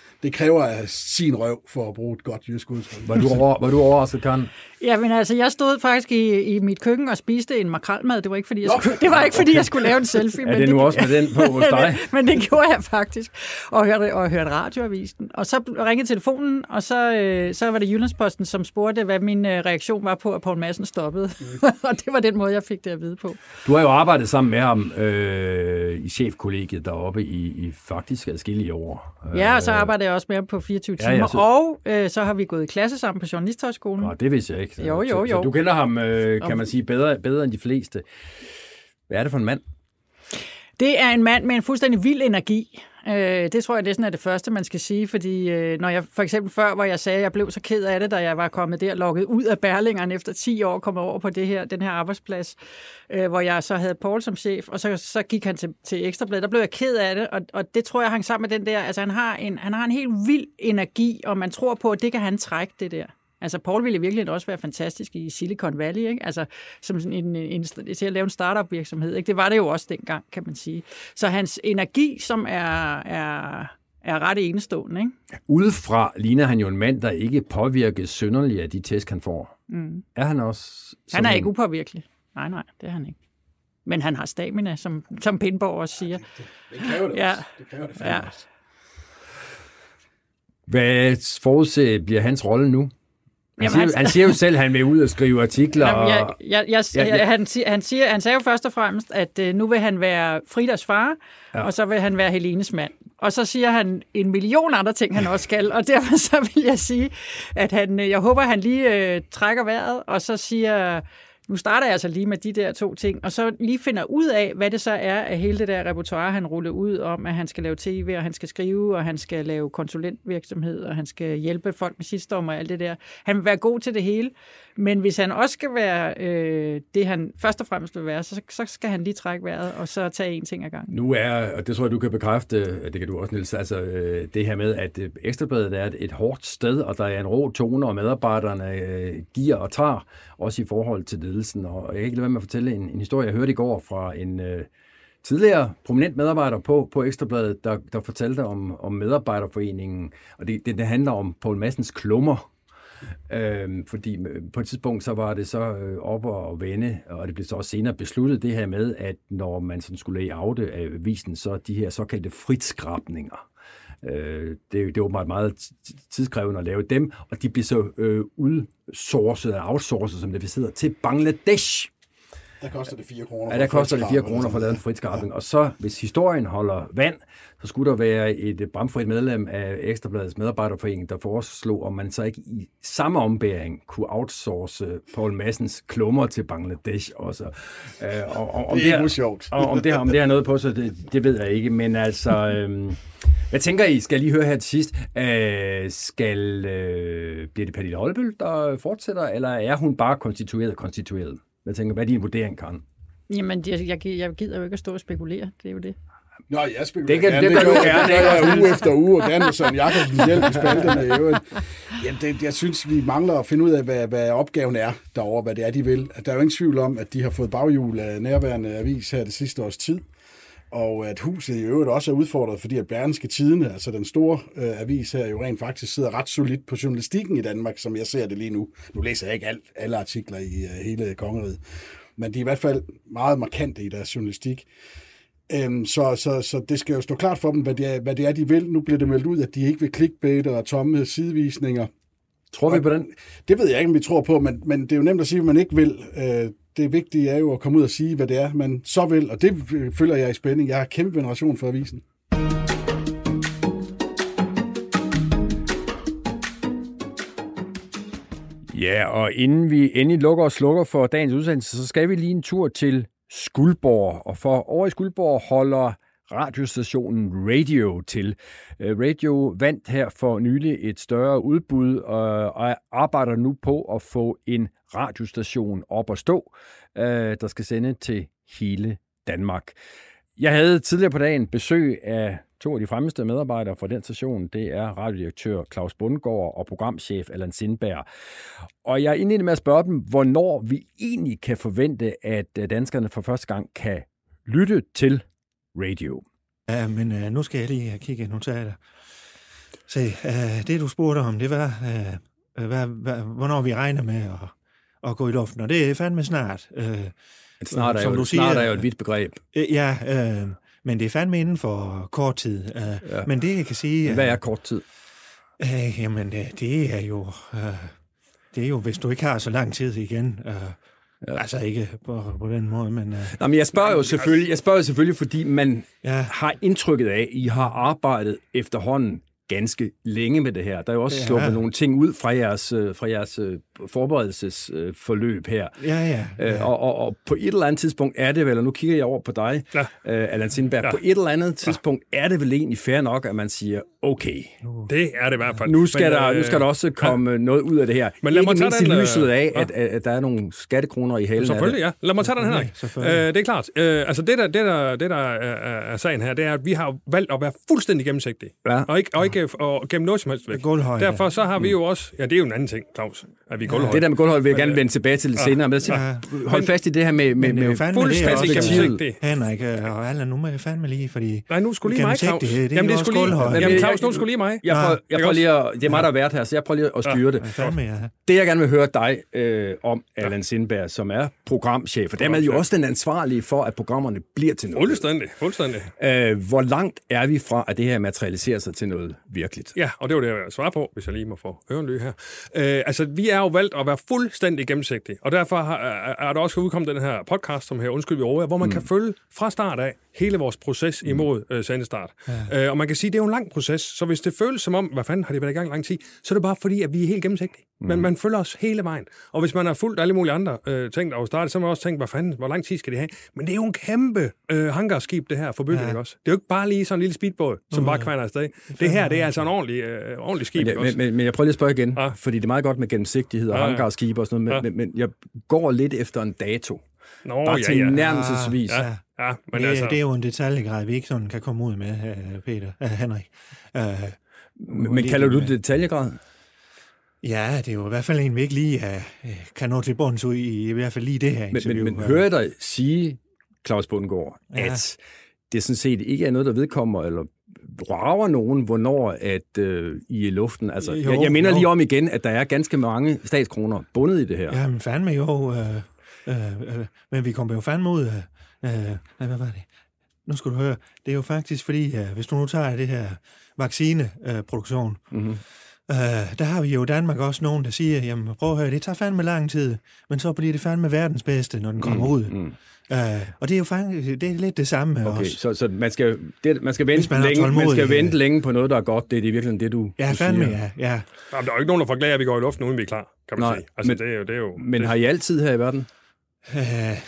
det kræver sin røv for at bruge et godt jysk udtryk. Var du, over, var du overrasket, Karen? Ja, men altså, jeg stod faktisk i, i mit køkken og spiste en makrelmad. Det var ikke, fordi jeg skulle, det var ikke, fordi jeg skulle lave en selfie. er det nu det, også med den på hos dig? men det gjorde jeg faktisk. Og hørte, og hørte radioavisen. Og så ringede telefonen, og så, øh, så var det Jyllandsposten, som spurgte, hvad min øh, reaktion var på, at Poul Madsen stoppede. Mm. og det var den måde, jeg fik det at vide på. Du har jo arbejdet sammen med ham øh, i chefkollegiet deroppe i, i faktisk adskillige år. Ja, og så arbejdede jeg også med ham på 24 timer. Ja, ja, så... Og øh, så har vi gået i klasse sammen på Journalisthøjskolen. Nå, det vidste jeg ikke ikke? Jo, jo, jo. Så, så du kender ham, øh, kan man sige, bedre, bedre end de fleste. Hvad er det for en mand? Det er en mand med en fuldstændig vild energi. Øh, det tror jeg næsten er det første, man skal sige, fordi øh, når jeg for eksempel før, hvor jeg sagde, at jeg blev så ked af det, da jeg var kommet der, lukket ud af Berlingeren efter 10 år, kommet over på det her, den her arbejdsplads, øh, hvor jeg så havde Paul som chef, og så, så gik han til, til Ekstrabladet. Der blev jeg ked af det, og, og det tror jeg hang sammen med den der, altså han har en, han har en helt vild energi, og man tror på, at det kan han trække det der. Altså, Paul ville virkelig også være fantastisk i Silicon Valley, ikke? Altså, som en, en, en, til at lave en startup virksomhed. Ikke? Det var det jo også dengang, kan man sige. Så hans energi, som er, er, er ret enestående. Ikke? Udefra ligner han jo en mand, der ikke påvirkes synderligt af de tæsk, han får. Mm. Er han også... Han er en... ikke upåvirkelig. Nej, nej, det er han ikke. Men han har stamina, som, som Pindborg også siger. Ja, det, det, det kræver det ja. også. Det kræver det ja. også. Hvad forudser bliver hans rolle nu? Han, Jamen, siger, han, han siger jo selv, at han vil ud og skrive artikler. Jamen, jeg, jeg, jeg, ja. Han, han, siger, han sagde jo først og fremmest, at uh, nu vil han være Fridas far, ja. og så vil han være Helenes mand. Og så siger han en million andre ting, han også skal, og derfor så vil jeg sige, at han, jeg håber, han lige uh, trækker vejret, og så siger nu starter jeg altså lige med de der to ting, og så lige finder ud af, hvad det så er af hele det der repertoire, han ruller ud om, at han skal lave tv, og han skal skrive, og han skal lave konsulentvirksomhed, og han skal hjælpe folk med sidste og alt det der. Han vil være god til det hele, men hvis han også skal være øh, det, han først og fremmest vil være, så, så skal han lige trække vejret, og så tage en ting ad gangen. Nu er, og det tror jeg, du kan bekræfte, det kan du også, Niels, altså øh, det her med, at øh, Ekstrabladet er et, et hårdt sted, og der er en rå tone, og medarbejderne øh, giver og tager, også i forhold til ledelsen. Og jeg kan ikke lade være med at fortælle en, en historie, jeg hørte i går fra en øh, tidligere prominent medarbejder på, på Ekstrabladet, der, der fortalte om, om medarbejderforeningen, og det, det, det handler om Poul Massens klummer, Øhm, øh, fordi på et tidspunkt så var det så øh, op og vende, og det blev så også senere besluttet det her med, at når man sådan skulle lay avisen, af visen, så de her såkaldte fritskrabninger, øh, det, det er åbenbart meget tidskrævende at lave dem, og de bliver så øh, udsourcet og outsourcet, som det sidder til Bangladesh. Der koster det 4 kroner. Ja, der koster det 4 kroner for at lave en fritskrabning. Ja. Og så, hvis historien holder vand, så skulle der være et bramfrit medlem af Ekstrabladets medarbejderforening, der foreslog, om man så ikke i samme ombæring kunne outsource Paul Massens klummer til Bangladesh også. Øh, og, og, om det er det sjovt. Og om det, om det har noget på sig, det, det ved jeg ikke. Men altså, øh, hvad tænker I? Skal jeg lige høre her til sidst? Øh, skal, øh, bliver det Pernille Holdbøl, der fortsætter, eller er hun bare konstitueret konstitueret? Hvad tænker Hvad er din vurdering, Karen? Jamen, jeg, jeg, jeg gider jo ikke at stå og spekulere. Det er jo det. Nå, jeg spekulerer det kan, gerne. Det, det, det, gerne. det gør jeg uge efter uge, og gerne med Søren Jakobsen hjælp i spalterne. Ja, det, jeg synes, vi mangler at finde ud af, hvad, hvad opgaven er derovre, hvad det er, de vil. Der er jo ingen tvivl om, at de har fået baghjul af nærværende avis her det sidste års tid. Og at huset i øvrigt også er udfordret, fordi at Bergenske Tidene, altså den store øh, avis her, jo rent faktisk sidder ret solidt på journalistikken i Danmark, som jeg ser det lige nu. Nu læser jeg ikke alt, alle artikler i øh, hele kongeriget, men de er i hvert fald meget markante i deres journalistik. Øhm, så, så, så det skal jo stå klart for dem, hvad det, er, hvad det er, de vil. Nu bliver det meldt ud, at de ikke vil clickbait og tomme sidevisninger. Tror vi på den? Det ved jeg ikke, om vi tror på, men, men det er jo nemt at sige, at man ikke vil. Øh, det vigtige er jo at komme ud og sige, hvad det er, man så vil, og det følger jeg i spænding. Jeg har kæmpe veneration for avisen. Ja, og inden vi endelig lukker og slukker for dagens udsendelse, så skal vi lige en tur til Skuldborg. Og for over i Skuldborg holder radiostationen Radio til. Øh, Radio vandt her for nylig et større udbud og arbejder nu på at få en radiostation op at stå, øh, der skal sende til hele Danmark. Jeg havde tidligere på dagen besøg af to af de fremmeste medarbejdere fra den station. Det er radiodirektør Claus Bundgaard og programchef Allan Sindberg. Og jeg er indledende med at spørge dem, hvornår vi egentlig kan forvente, at øh, danskerne for første gang kan lytte til radio. Ja, men uh, nu skal jeg lige kigge i notater. Se, uh, det du spurgte om, det var, uh, hvad, hvad, hvornår vi regner med at, at gå i luften, og det er fandme snart. Uh, snart er, jo, du siger, snart er jo et vidt begreb. Uh, ja, uh, men det er fandme inden for kort tid. Uh, ja. Men det, jeg kan sige... Hvad er kort tid? Uh, jamen, det er jo... Uh, det er jo, hvis du ikke har så lang tid igen... Uh, Ja. Altså ikke på, på den måde, men... Uh... Nå, men jeg spørger jo selvfølgelig, jeg spørger jo selvfølgelig, fordi man ja. har indtrykket af, at I har arbejdet efterhånden ganske længe med det her. Der er jo også ja. sluppet nogle ting ud fra jeres, øh, fra jeres øh, forberedelsesforløb her. Ja, ja. ja. Øh, og, og, og på et eller andet tidspunkt er det vel, og nu kigger jeg over på dig, ja. Allan Sindberg, ja. på et eller andet tidspunkt ja. er det vel egentlig fair nok, at man siger, okay. Det er det i hvert fald. Nu skal, men, der, nu skal der også komme ja. noget ud af det her. Men lad mig tage den, i lyset af, ja. at, at der er nogle skattekroner i halen Selvfølgelig, ja. Lad mig tage den, Henrik. Ja, øh, det er klart. Øh, altså det der, det, der, det, der er, sagen her, det er, at vi har valgt at være fuldstændig gennemsigtige. Ja. Og ikke, og ikke og gemme noget som helst væk. Derfor så har vi jo også, ja det er jo en anden ting, Claus, at vi er gulvhøjde. Det der med gulvhøjde vil jeg gerne vende tilbage til lidt senere, men ja. hold fast i det her med, med, med fuldstændig gennemsigtigt. Henrik og alle, nu må jeg fandme lige, fordi... Nej, nu skulle lige mig, Claus. Det, Jamen det skulle lige, jamen Claus, nu skulle lige mig. Jeg prøver, jeg prøver lige at, det er mig, der har været her, så jeg prøver lige at styre det. Det jeg gerne vil høre dig øh, om, Allan Sindberg, som er programchef, og dermed jo også den ansvarlige for, at programmerne bliver til noget. Fuldstændig, fuldstændig. Øh, hvor langt er vi fra, at det her materialiserer sig til noget virkeligt? Ja, og det var det, jeg ville svare på, hvis jeg lige må få ørenly her. Øh, altså, vi er jo valgt at være fuldstændig gennemsigtige, og derfor har, er der også udkommet den her podcast, som her Undskyld, vi over, hvor man mm. kan følge fra start af hele vores proces mm. imod øh, sendestart. Ja. Øh, og man kan sige, at det er jo en lang proces, så hvis det føles som om, hvad fanden har det været i gang lang tid, så er det bare fordi, at vi er helt gennemsigtige. Mm. Men man følger os hele vejen. Og hvis man har fulgt alle mulige andre øh, ting, der var startet, så har man også tænkt, hvad fanden, hvor lang tid skal det have? Men det er jo en kæmpe øh, hangarskib, det her for bygning ja. også. Det er jo ikke bare lige sådan en lille speedbåd, som mm. bare kværner afsted. Det her, det er altså en ordentlig, øh, ordentlig skib. Men, men, men, men jeg prøver lige at spørge igen, ja. fordi det er meget godt med gennemsigtighed og ja, ja. hangarskib og sådan noget, men, ja. men, men jeg går lidt efter en dato. Nå, Bare ja, til ja. nærmelsesvis. Ja, ja, men det, altså... det er jo en detaljegrad, vi ikke sådan kan komme ud med, uh, Peter, uh, Henrik. Uh, men, men kalder du det detaljegrad? Ja, det er jo i hvert fald en, vi ikke lige uh, kan nå til bunds ud i, i hvert fald lige det her interview. Men, men, men hører jeg dig sige, Claus Bundgaard, ja. at det sådan set ikke er noget, der vedkommer, eller rager nogen, hvornår at øh, I er luften? Altså, jo, jeg, jeg minder jo. lige om igen, at der er ganske mange statskroner bundet i det her. Ja, men fandme jo. Øh, øh, øh, men vi kommer jo fandme ud af... Øh, hvad var det? Nu skal du høre. Det er jo faktisk fordi, øh, hvis du nu tager det her vaccineproduktion, øh, mm-hmm. Øh, der har vi jo i Danmark også nogen, der siger, jamen prøv at høre, det tager fandme lang tid, men så bliver det fandme verdens bedste, når den kommer mm, ud. Mm. Uh, og det er jo faktisk det er lidt det samme med okay, os. Så, så man skal, det, man skal vente, man længe, man skal vente længe på noget, der er godt. Det er det virkelig det, du, ja, du fandme, siger. Ja, ja. Jamen, der er jo ikke nogen, der forklarer, at vi går i luften, uden vi er klar, kan man Nej, sige. Altså, men, det er jo, det er jo, men det. har I altid her i verden? Uh,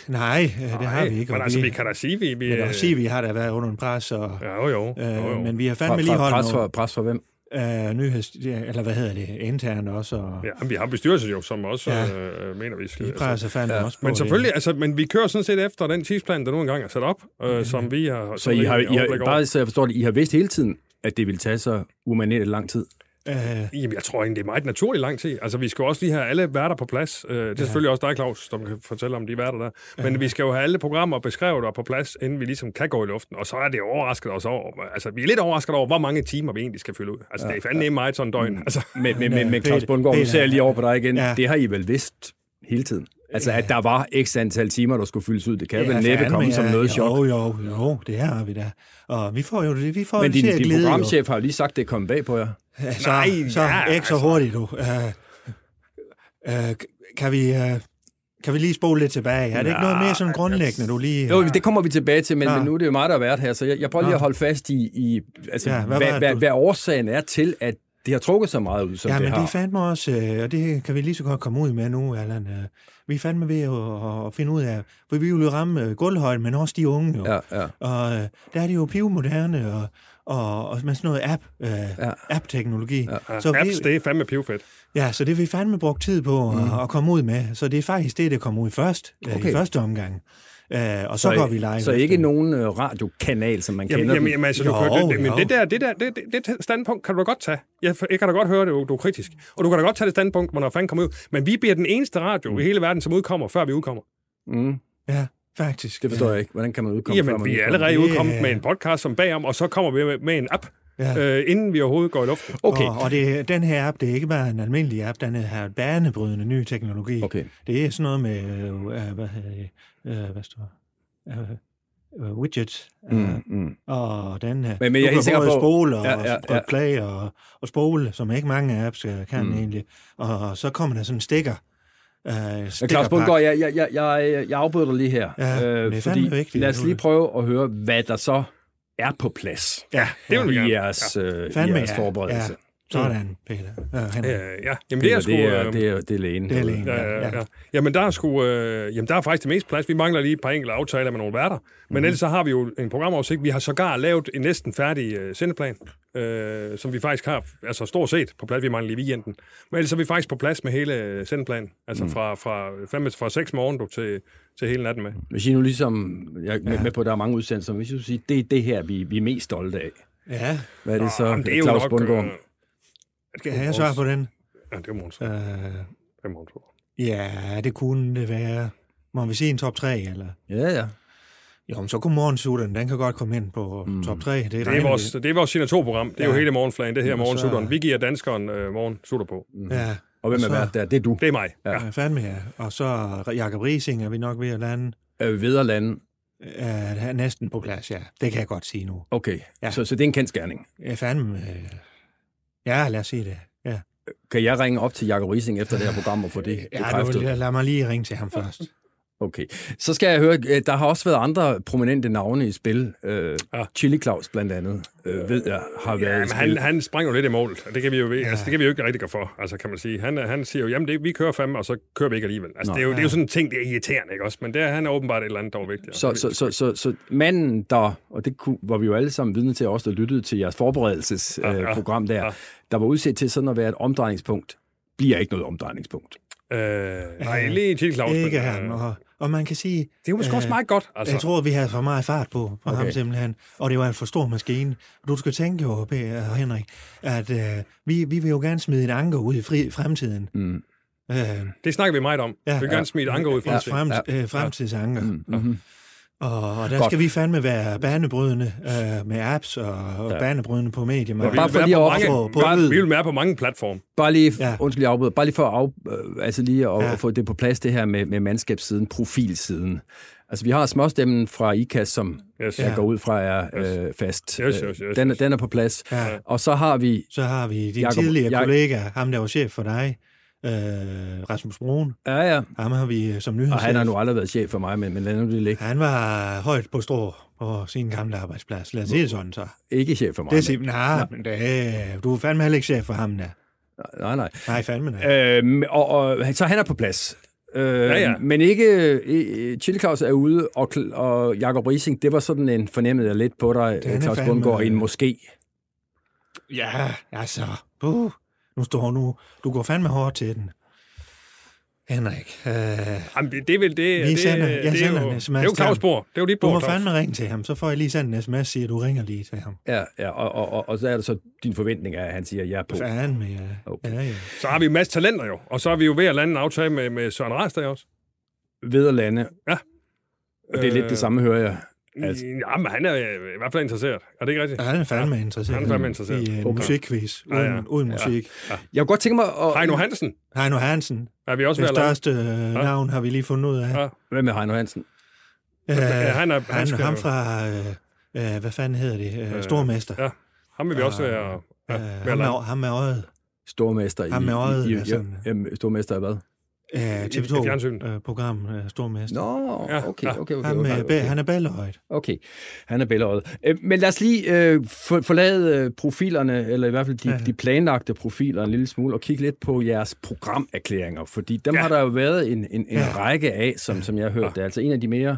nej, det nej, har vi ikke. Men altså, vi kan da sige, vi... vi men kan sige, vi har da været under en pres. Og, ja, jo, jo. Uh, jo, jo. Men vi har fandme lige holdt pres for, pres for hvem? Uh, nyheds, eller hvad hedder det, internt også. Og... Ja, vi har bestyrelse jo, som også ja. øh, mener, vi skal... De presser fandme ja. også på Men selvfølgelig, det. altså, men vi kører sådan set efter den tidsplan, der nu engang er sat op, øh, mm. som vi har... Så I har, I har bare så jeg forstår det, I har vidst hele tiden, at det vil tage så umanerligt lang tid? Uh, Jamen, jeg tror egentlig, det er meget naturligt lang tid. Altså, vi skal også lige have alle værter på plads. Uh, det er ja. selvfølgelig også dig, Claus, som kan fortælle om de værter der. Men ja. vi skal jo have alle programmer beskrevet og på plads, inden vi ligesom kan gå i luften. Og så er det overrasket os over. Altså, vi er lidt overrasket over, hvor mange timer vi egentlig skal fylde ud. Altså, ja. det er fandme ja. meget sådan døgn. Mm. Altså. Men, men, men, men Claus Bundgaard, nu ser jeg lige over på dig igen. Ja. Det har I vel vidst hele tiden? Altså, at der var x antal timer, der skulle fyldes ud, det kan ja, vel næppe komme ja, som noget chok. Jo, jo, jo, det har vi da. Og vi får jo det, vi får Men din, din programchef har jo lige sagt, det kom bag på jer. Så, Nej, så ja, ikke så altså. hurtigt, du. Uh, uh, kan vi... Uh, kan vi lige spole lidt tilbage? Er det ikke noget mere sådan grundlæggende, du lige... Jo, det kommer vi tilbage til, men, ja. men nu er det jo mig, der har været her, så jeg, jeg prøver lige at holde fast i, i altså, ja, hvad, hvad, hvad, hvad årsagen er til, at det har trukket så meget ud, som ja, det men har. det fandme også, og det kan vi lige så godt komme ud med nu, Allan. Vi er fandme ved at, at finde ud af, for vi vil jo ramme gulvhøjden, men også de unge jo. Ja, ja. Og der er det jo pivmoderne, og, og, og med sådan noget app, øh, ja. app-teknologi. Ja. Så Apps, vi, det er fandme pivfedt. Ja, så det vil vi fandme brugt tid på mm. at, at komme ud med. Så det er faktisk det, der kommer ud først, okay. i første omgang. Uh, og så, så går vi live. Så ikke nogen uh, radiokanal, som man jamen, kender jamen, jamen, altså, du jo, kan, det, men det der, det, der det, det, det standpunkt kan du da godt tage. Jeg, jeg kan da godt høre det, du, du er kritisk. Og du kan da godt tage det standpunkt, når fanden kommer ud. Men vi bliver den eneste radio mm. i hele verden, som udkommer, før vi udkommer. Mm. Ja, faktisk. Det forstår ja. jeg ikke. Hvordan kan man udkomme? Jamen, før vi er allerede udkommet yeah. med en podcast som bagom, og så kommer vi med, med en app, ja. øh, inden vi overhovedet går i luften. Okay. Og, og det, den her app, det er ikke bare en almindelig app, den har banebrydende ny teknologi. Okay. Det er sådan noget med, øh, hvad hedder det, øh, hvad står uh, widget. Mm, uh, mm. Og den her. Men, men jeg er helt sikker på... spole og, ja, ja, ja. og play og, og spole, som ikke mange apps kan mm. egentlig. Og så kommer der sådan en stikker. Uh, Claus Bundgaard, jeg, jeg, jeg, jeg, jeg afbryder dig lige her. Ja, øh, det er fordi, vigtigt, lad os lige prøve at høre, hvad der så er på plads. Ja, det vil. I jeres, ja. øh, i jeres forberedelse. Ja. Sådan, Peter. Ja, ja. jamen det er sgu... Det er, det er, det er lægen. Det er lægen, ja. ja, ja. Jamen der er sgu... Øh, jamen der er faktisk det mest plads. Vi mangler lige et par enkelte aftaler med nogle værter. Men mm-hmm. ellers så har vi jo en programoversigt. Vi har sågar lavet en næsten færdig øh, sendeplan, øh, som vi faktisk har, altså stort set på plads. Vi mangler lige weekenden. Men ellers er vi faktisk på plads med hele øh, sendeplanen. Altså mm. fra, fra, fem, fra 6 morgen du, til, til hele natten med. Hvis I nu ligesom... Jeg er med, ja. med på, at der er mange udsendelser. Hvis I sige, det er det her, vi, vi er mest stolte af. Ja. Hvad er det så, Nå, det er Claus jo nok, Bundgaard? Øh, skal jeg svare på den? Ja, det er Måns. Uh, det er Måns. Ja, det kunne det være. Må vi sige en top 3, eller? Ja, ja. Jo, men så kunne morgensutteren, den kan godt komme ind på mm. top 3. Det, det, er vores, det er vores signaturprogram. Det er ja. jo hele morgenflagen, det her morgensutteren. Vi giver danskeren uh, morgensutter på. Mm. Ja. Og hvem er vært der? Det er du. Det er mig. Ja, ja fandme ja. Og så Jakob Rising er vi nok ved at lande. Er vi ved at lande? Er næsten på plads, ja. Det kan jeg godt sige nu. Okay, ja. så, så det er en kendskærning? Ja, fandme. Øh, Ja, lad os sige det. Ja. Kan jeg ringe op til Jakob Rising efter det her program og få det? Ja, lad mig lige ringe til ham først. Okay. Så skal jeg høre, øh, der har også været andre prominente navne i spil. Uh, ja. Chili Claus blandt andet, uh, ved jeg, har været ja, i spil. Han, han springer jo lidt i mål, og det kan vi jo, ja. altså, det kan vi jo ikke rigtig gøre for, altså kan man sige. Han, han siger jo, jamen det, vi kører fem, og så kører vi ikke alligevel. Altså, Nå, det, er jo, ja. det er jo sådan en ting, det er irriterende, ikke også? Men det er, han er åbenbart et eller andet, der er vigtigt. Så, så, så, så, så, manden der, og det kunne, var vi jo alle sammen vidne til, også der lyttede til jeres forberedelsesprogram ja, ja, der, ja. der var udset til sådan at være et omdrejningspunkt, bliver ikke noget omdrejningspunkt. Øh, nej, lige til Claus. Ikke han, og og man kan sige... Det er jo måske øh, også meget godt. Altså. Jeg tror, vi havde for meget fart på for okay. ham simpelthen. Og det var en for stor maskine. Du skal tænke jo, Henrik, at øh, vi, vi vil jo gerne smide et anker ud i fri, fremtiden. Mm. Øh, det snakker vi meget om. Ja, vi vil gerne smide et anker ud i fremtiden. Ja, frem, øh, fremtidsanker. Mm. Mm-hmm. Og, og der Godt. skal vi fandme være banebrydende øh, med apps og, og ja. banebrydende på medier. Ja, bare for lige at mange, på, på bare, vi vil være på mange platforme. Bare lige, ja. undskyld, jeg afbryder, bare lige for at, af, øh, altså lige at, ja. få det på plads, det her med, med mandskabssiden, profilsiden. Altså, vi har småstemmen fra IKAS, som yes. jeg går ud fra er øh, fast. Yes, yes, yes, den, den er på plads. Ja. Og så har vi... Så har vi din Jacob, tidligere kollega, ham der var chef for dig, øh, Rasmus Broen. Ja, ja. Ham har vi øh, som nyhedschef. Og han har nu aldrig været chef for mig, men, men lad nu det ligge. Han var højt på strå på sin gamle arbejdsplads. Lad os sige det sådan så. Ikke chef for mig. Det er simpelthen, nej, men det, du er fandme heller ikke chef for ham, der. Nej, nej. Nej, fandme nej. Øhm, og, og, så han er på plads. Øh, ja, ja. Men ikke... Øh, Chili Claus er ude, og, og Jacob Rising, det var sådan en fornemmet lidt på dig, Claus Bundgaard, i en måske. Ja, altså... Uh, nu står nu... Du går fandme hårdt til den. Henrik. Øh, Jamen, det, det er vel det. vi det, sender, det, jeg det, sender er jo, en det sms er jo. Claus Bor. Det er jo dit Du bord, må fandme ringe til ham, så får jeg lige sendt en sms siger, at du ringer lige til ham. Ja, ja og, og, og, og så er det så din forventning, at han siger, jeg er på. Fanden med, ja. Okay. ja, ja. Så har vi en masse talenter jo. Og så er vi jo ved at lande en aftale med, med Søren Rastad også. Ved at lande. Ja. Og det er lidt det samme, hører jeg. Altså. Jamen, han er i hvert fald interesseret. Er det ikke rigtigt? Ja, han er fandme interesseret. Han er fandme interesseret. I en Okay. musikquiz, uden, Ja, ja. uden musik. Jeg kunne godt tænke mig at... Heino Hansen Heino Hansen, er vi også ved det største øh, navn, har vi lige fundet ud af. Ja. Hvad med Heino Hansen? Øh, Ja, han er- han han, skal ham fra, øh, øh, hvad fanden hedder det, øh, Stormester. Ja, ham vil vi også være... Ja, Øh, ved at ham, er, ham er øjet. Stormester Ham med i... øjet, i, i, ja, ja, sådan. jamen, stormester i hvad? Fjernsynet. TV2-program, øh, Stormester. Nå, Ja, okay, ja. okay, okay. Okay, er, okay. han er bællerøjet. Okay, han er bælgerøjet. Øh, Men lad os lige øh, for, forlade øh, profilerne, eller i hvert fald de, Ja. de planlagte profiler en lille smule, og kigge lidt på jeres programerklæringer, fordi dem Ja. ja. har der jo været en, en, en Ja. ja. række af, som, som jeg har hørt. Ja. Altså en af de mere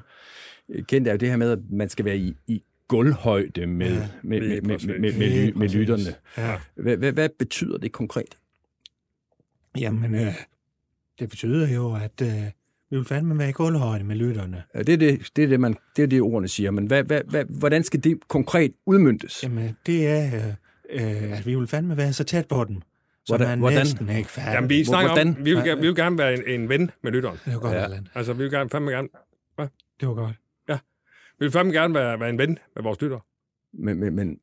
øh, kendte er jo det her med, at man skal være i, i gulvhøjde med, Ja, ja. med, med, med, med, med, med, med lytterne. Ja. Hvad, hvad, hvad betyder det konkret? Jamen, øh, det betyder jo, at øh, vi vil fandme være i gulvhøjde med lytterne. Ja, Det er det, det, er det, man, det, er det ordene siger, men hvad, hvad, hvad, hvordan skal det konkret udmyndtes? Jamen, det er, øh, øh, at vi vil fandme være så tæt på dem, så Hvordan- man hvordan? næsten ikke færdig. Jamen, vi snakker Hvordan? om, vi vil, gerne- vi vil gerne være en, en ven med lytteren. Det var godt, Ja. ja. Allan. Altså, vi vil gerne, fandme gerne, Det var godt. vi vil fandme gerne være, være en ven med vores lyttere. Men, men, men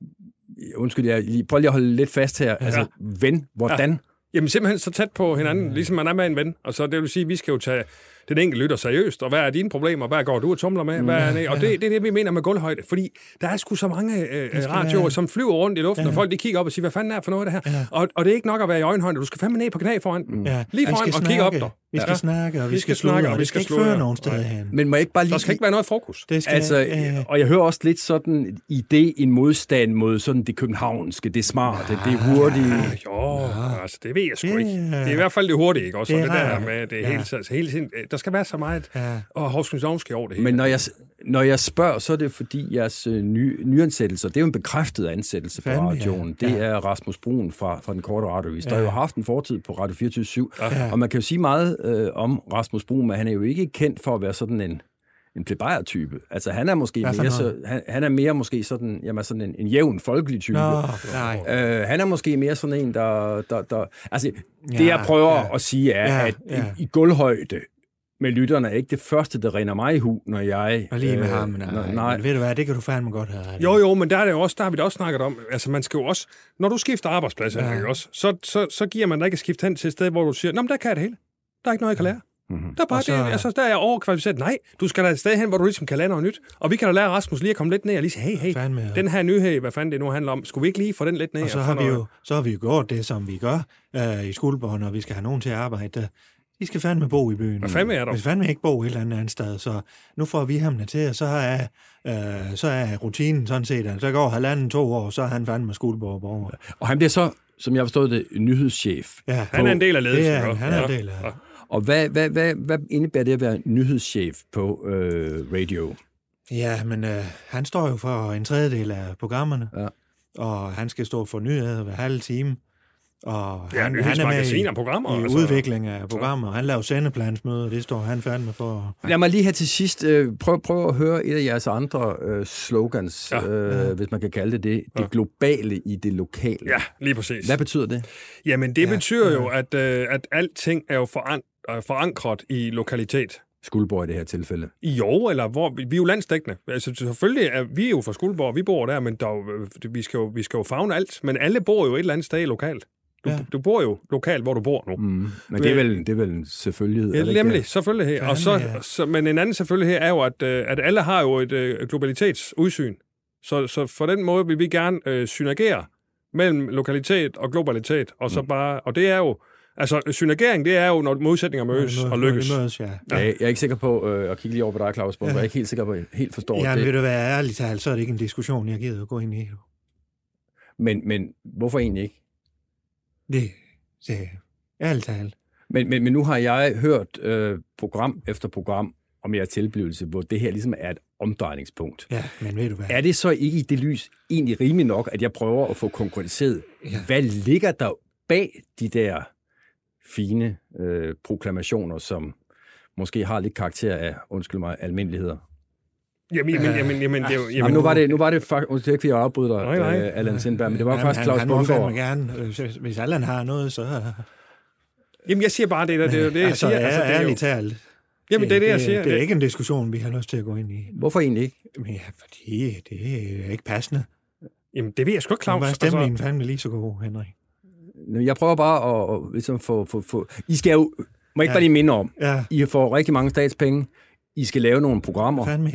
undskyld, jeg lige, prøv lige at holde lidt fast her. Altså, ven, hvordan? Jamen simpelthen så tæt på hinanden, ligesom man er med en ven. Og så det vil sige, at vi skal jo tage den enkelte lytter seriøst, og hvad er dine problemer, hvad går du og tumler med, hvad er, og det, det er det, vi mener med gulvhøjde, fordi der er sgu så mange øh, radioer, som flyver rundt i luften, Ja. og folk de kigger op og siger, hvad fanden er det for noget af det her? Ja. Og, og det er ikke nok at være i øjenhøjde, du skal fandme ned på knæ foran den. Ja. Lige foran skal og kigge op der. Vi skal Ja. snakke, og vi, Vi skal, skal snakke, og og vi det skal skal ikke føre nogen sted Nej. hen. Men må jeg ikke bare lige... Der skal ikke være noget fokus. Det skal, Altså, øh, og jeg hører også lidt sådan idé, en modstand mod sådan det københavnske, det smarte, det hurtige. Jo, altså det ved jeg sgu Det ikke. er- Det er i hvert fald det hurtige, ikke? Også, Det og det er der med det Ja. hele, altså, hele tiden. Der skal være så meget Ja. og Hovskundsovnske over det hele. Men når jeg, når jeg spørger, så er det fordi jeres øh, ny, nyansættelser, det er jo en bekræftet ansættelse på Fandme, ja. radioen. Det Ja. er Rasmus Brun fra, fra den korte radiovis, der Ja. jo har haft en fortid på Radio 24 Ja. Og man kan jo sige meget øh, om Rasmus Brun, men han er jo ikke kendt for at være sådan en en plebejer-type. Altså, han er måske mere, så, han, han er mere måske sådan, jamen, sådan en, en jævn folkelig type. Nå, nej. Øh, han er måske mere sådan en, der... der, der altså, det Ja, jeg prøver ja. at sige er, Ja, at ja. i, i gulvhøjde med lytterne er ikke det første, der rinder mig i hu, når jeg... Og lige med øh, ham, når- nej. nej. Men ved du hvad, det kan du fandme godt have. Jo, jo, men der, er det også, der har vi da også snakket om, altså man skal jo også, når du skifter arbejdsplads, Ja. også, så, så, så giver man dig ikke at skifte hen til et sted, hvor du siger, nå, men der kan jeg det hele. Der er ikke noget, jeg kan lære. Mhm. Der er bare Og så- det, altså, der er jeg overkvalificeret. Nej, du skal da et sted hen, hvor du ligesom kan lære noget nyt. Og vi kan da lære Rasmus lige at komme lidt ned og lige sige, hey, hey, Fandme, den her nyhed, hvad fanden det nu handler om, skulle vi ikke lige få den lidt ned? Og så har, vi noget- jo, så har vi jo gjort det, som vi gør øh, i skuldborg, når vi skal have nogen til at arbejde De skal fandme bo i byen. Hvad fanden er der? Vi skal fandme ikke bo et eller andet andet sted, så nu får vi ham til, og så er, øh, så er rutinen sådan set, at så går halvanden to år, så er han fandme skuldborg borger. Og han bliver så, som jeg forstået det, nyhedschef. Ja, Han er en del af ledelsen. jo. han er Ja. en del af Ja. Og hvad, hvad, hvad, hvad indebærer det at være nyhedschef på øh, radio? Ja, men øh, han står jo for en tredjedel af programmerne, Ja. og han skal stå for nyheder hver halve time. Og Ja, han, han er med i, og programmer, i altså. udvikling af programmer. Han laver sendeplansmøder, det står han fandme for. Lad mig lige her til sidst øh, prøve prøv at høre et af jeres andre øh, slogans, Ja. øh, hvis man kan kalde det det. Det globale i det lokale. Ja, lige præcis. Hvad betyder det? Jamen, det Ja, betyder ja. jo, at, øh, at alting er jo øh, forankret i lokalitet. Skuldborg i det her tilfælde. I Jo, eller hvor vi er jo landsdækkende. Altså, selvfølgelig er vi er jo fra Skuldborg, vi bor der, men der er øh, vi, skal jo, vi skal jo fagne alt. Men alle bor jo et eller andet sted lokalt. Du, Ja. ja. du bor jo lokalt, hvor du bor nu. Mm. Men det er vel, det er vel en selvfølgelighed? Ja, nemlig, selvfølgelig her. Og så, ja. så, men en anden selvfølgelig her er jo, at, øh, at alle har jo et øh, globalitetsudsyn. Så, så for den måde vil vi gerne øh, synergere mellem lokalitet og globalitet, og så bare, og det er jo, altså synergering, det er jo, når modsætninger mødes Når- og når de lykkes. Mødes, ja. Ja. Jeg, jeg er ikke sikker på, øh, at kigge lige over på dig, Claus, ja. jeg er ikke helt sikker på, at jeg helt forstår Ja, men det. vil du være ærlig talt, så er det ikke en diskussion, jeg gider at gå ind i. Men, men hvorfor egentlig ikke? Det, det ærligt talt. Men, men, men nu har jeg hørt øh, program efter program om jeres tilblivelse, hvor det her ligesom er et omdrejningspunkt. Ja, men ved du hvad? Er det så ikke i det lys egentlig rimeligt nok, at jeg prøver at få konkretiseret, ja. hvad ligger der bag de der fine øh, proklamationer, som måske har lidt karakter af, undskyld mig, almindeligheder. Jamen, jamen, jamen, jamen, det, jamen, jamen, nu var det, nu var det faktisk, undskyld ikke, fordi jeg afbryder nej, nej. Uh, Allan Sindberg, men det var jamen, faktisk Claus Bundgaard. Han gerne, hvis Allan har noget, så... Jamen, jeg siger bare det, der, det er det, jeg altså, siger. Altså, er, ærligt talt. Jamen, det er det, jeg siger. Det, det er ikke en diskussion, vi har lyst til at gå ind i. Hvorfor egentlig ikke? Men ja, fordi det er ikke passende. Jamen, det ved jeg sgu ikke, Claus. Var stemmen altså... fandme lige så god, Henrik. Jeg prøver bare at, at ligesom få, få, få... I skal jo... Må ikke ja. bare lige minde om, ja. I får rigtig mange statspenge. I skal lave nogle programmer. Fandme,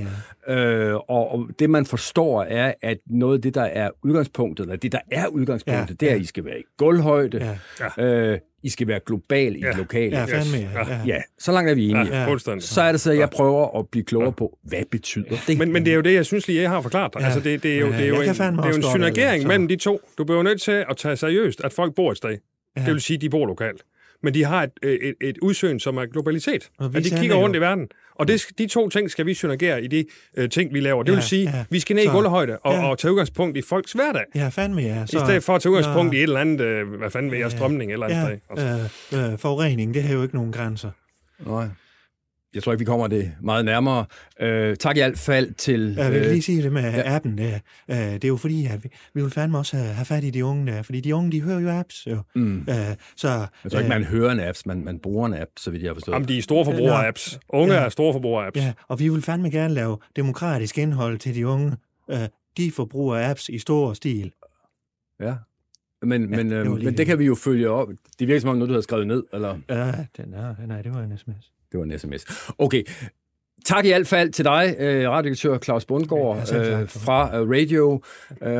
ja. øh, og, og det, man forstår, er, at noget af det, der er udgangspunktet, eller det, der er udgangspunktet, ja, det er, ja. at I skal være i gulvhøjde. Ja. Øh, I skal være global i ja. lokale. Ja, fandme, ja. ja. ja. så langt er vi enige. Ja, ja. Så er det så, at jeg prøver at blive klogere på, hvad betyder det? Men, men det er jo det, jeg synes lige, jeg har forklaret dig. Ja. Altså, det, det, er jo, det er jo en, det er jo en synergering mellem de to. Du bliver nødt til at tage seriøst, at folk bor et sted. Ja. Det vil sige, at de bor lokalt men de har et, et, et udsyn, som er globalitet. At de kigger rundt jo. i verden. Og det, de to ting skal vi synergere i de uh, ting, vi laver. Det ja, vil sige, ja. vi skal ned så, i gulvhøjde og, ja. og tage udgangspunkt i folks hverdag. Ja, fandme ja. Så, I stedet for at tage udgangspunkt ja. i et eller andet, uh, hvad fanden ved jeg, strømning eller ja, andet sted. Altså. Øh, forurening, det har jo ikke nogen grænser. Nej jeg tror ikke, vi kommer det meget nærmere. Øh, tak i alt fald til... Jeg vil øh, lige sige det med ja. appen. Der. Øh, det er jo fordi, at vi, vi vil fandme også have, have fat i de unge der, fordi de unge, de hører jo apps. Jo. Mm. Øh, så, jeg tror ikke, man hører en apps, man, man bruger en app, så vidt jeg har forstået. Jamen, de er store forbrugere af apps. Unge ja. er store forbrugere af apps. Ja, og vi vil fandme gerne lave demokratisk indhold til de unge. Øh, de forbruger apps i stor stil. Ja, men, ja, men, øh, men det kan vi jo følge op. Det virker som om noget, du har skrevet ned, eller? Ja, den er, nej, det var en sms. Det var en sms. Okay. Tak i hvert fald til dig, øh, radiodirektør Claus Bundgaard ja, øh, fra øh, Radio.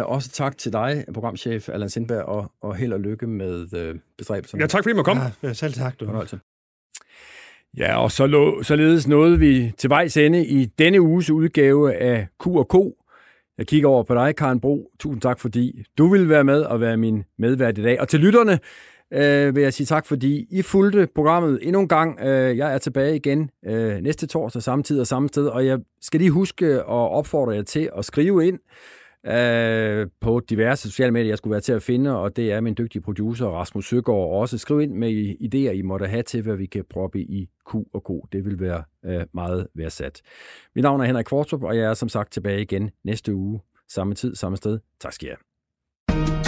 Også tak til dig, programchef Allan Sindberg, og, og held og lykke med bestræbelserne. Ja, tak fordi I må komme. Ja, selv tak. Du. Ja, og så lå, således nåede vi til vejs ende i denne uges udgave af Q&K. Jeg kigger over på dig, Karen Bro. Tusind tak, fordi du ville være med og være min medvært i dag. Og til lytterne, øh, vil jeg sige tak, fordi I fulgte programmet endnu en gang. Øh, jeg er tilbage igen øh, næste torsdag, samme tid og samme sted, og jeg skal lige huske at opfordre jer til at skrive ind øh, på diverse sociale medier, jeg skulle være til at finde, og det er min dygtige producer Rasmus Søgaard også. Skriv ind med idéer, I måtte have til, hvad vi kan proppe i Q og K. Det vil være øh, meget værdsat. Mit navn er Henrik Kvartrup, og jeg er som sagt tilbage igen næste uge, samme tid, samme sted. Tak skal I have.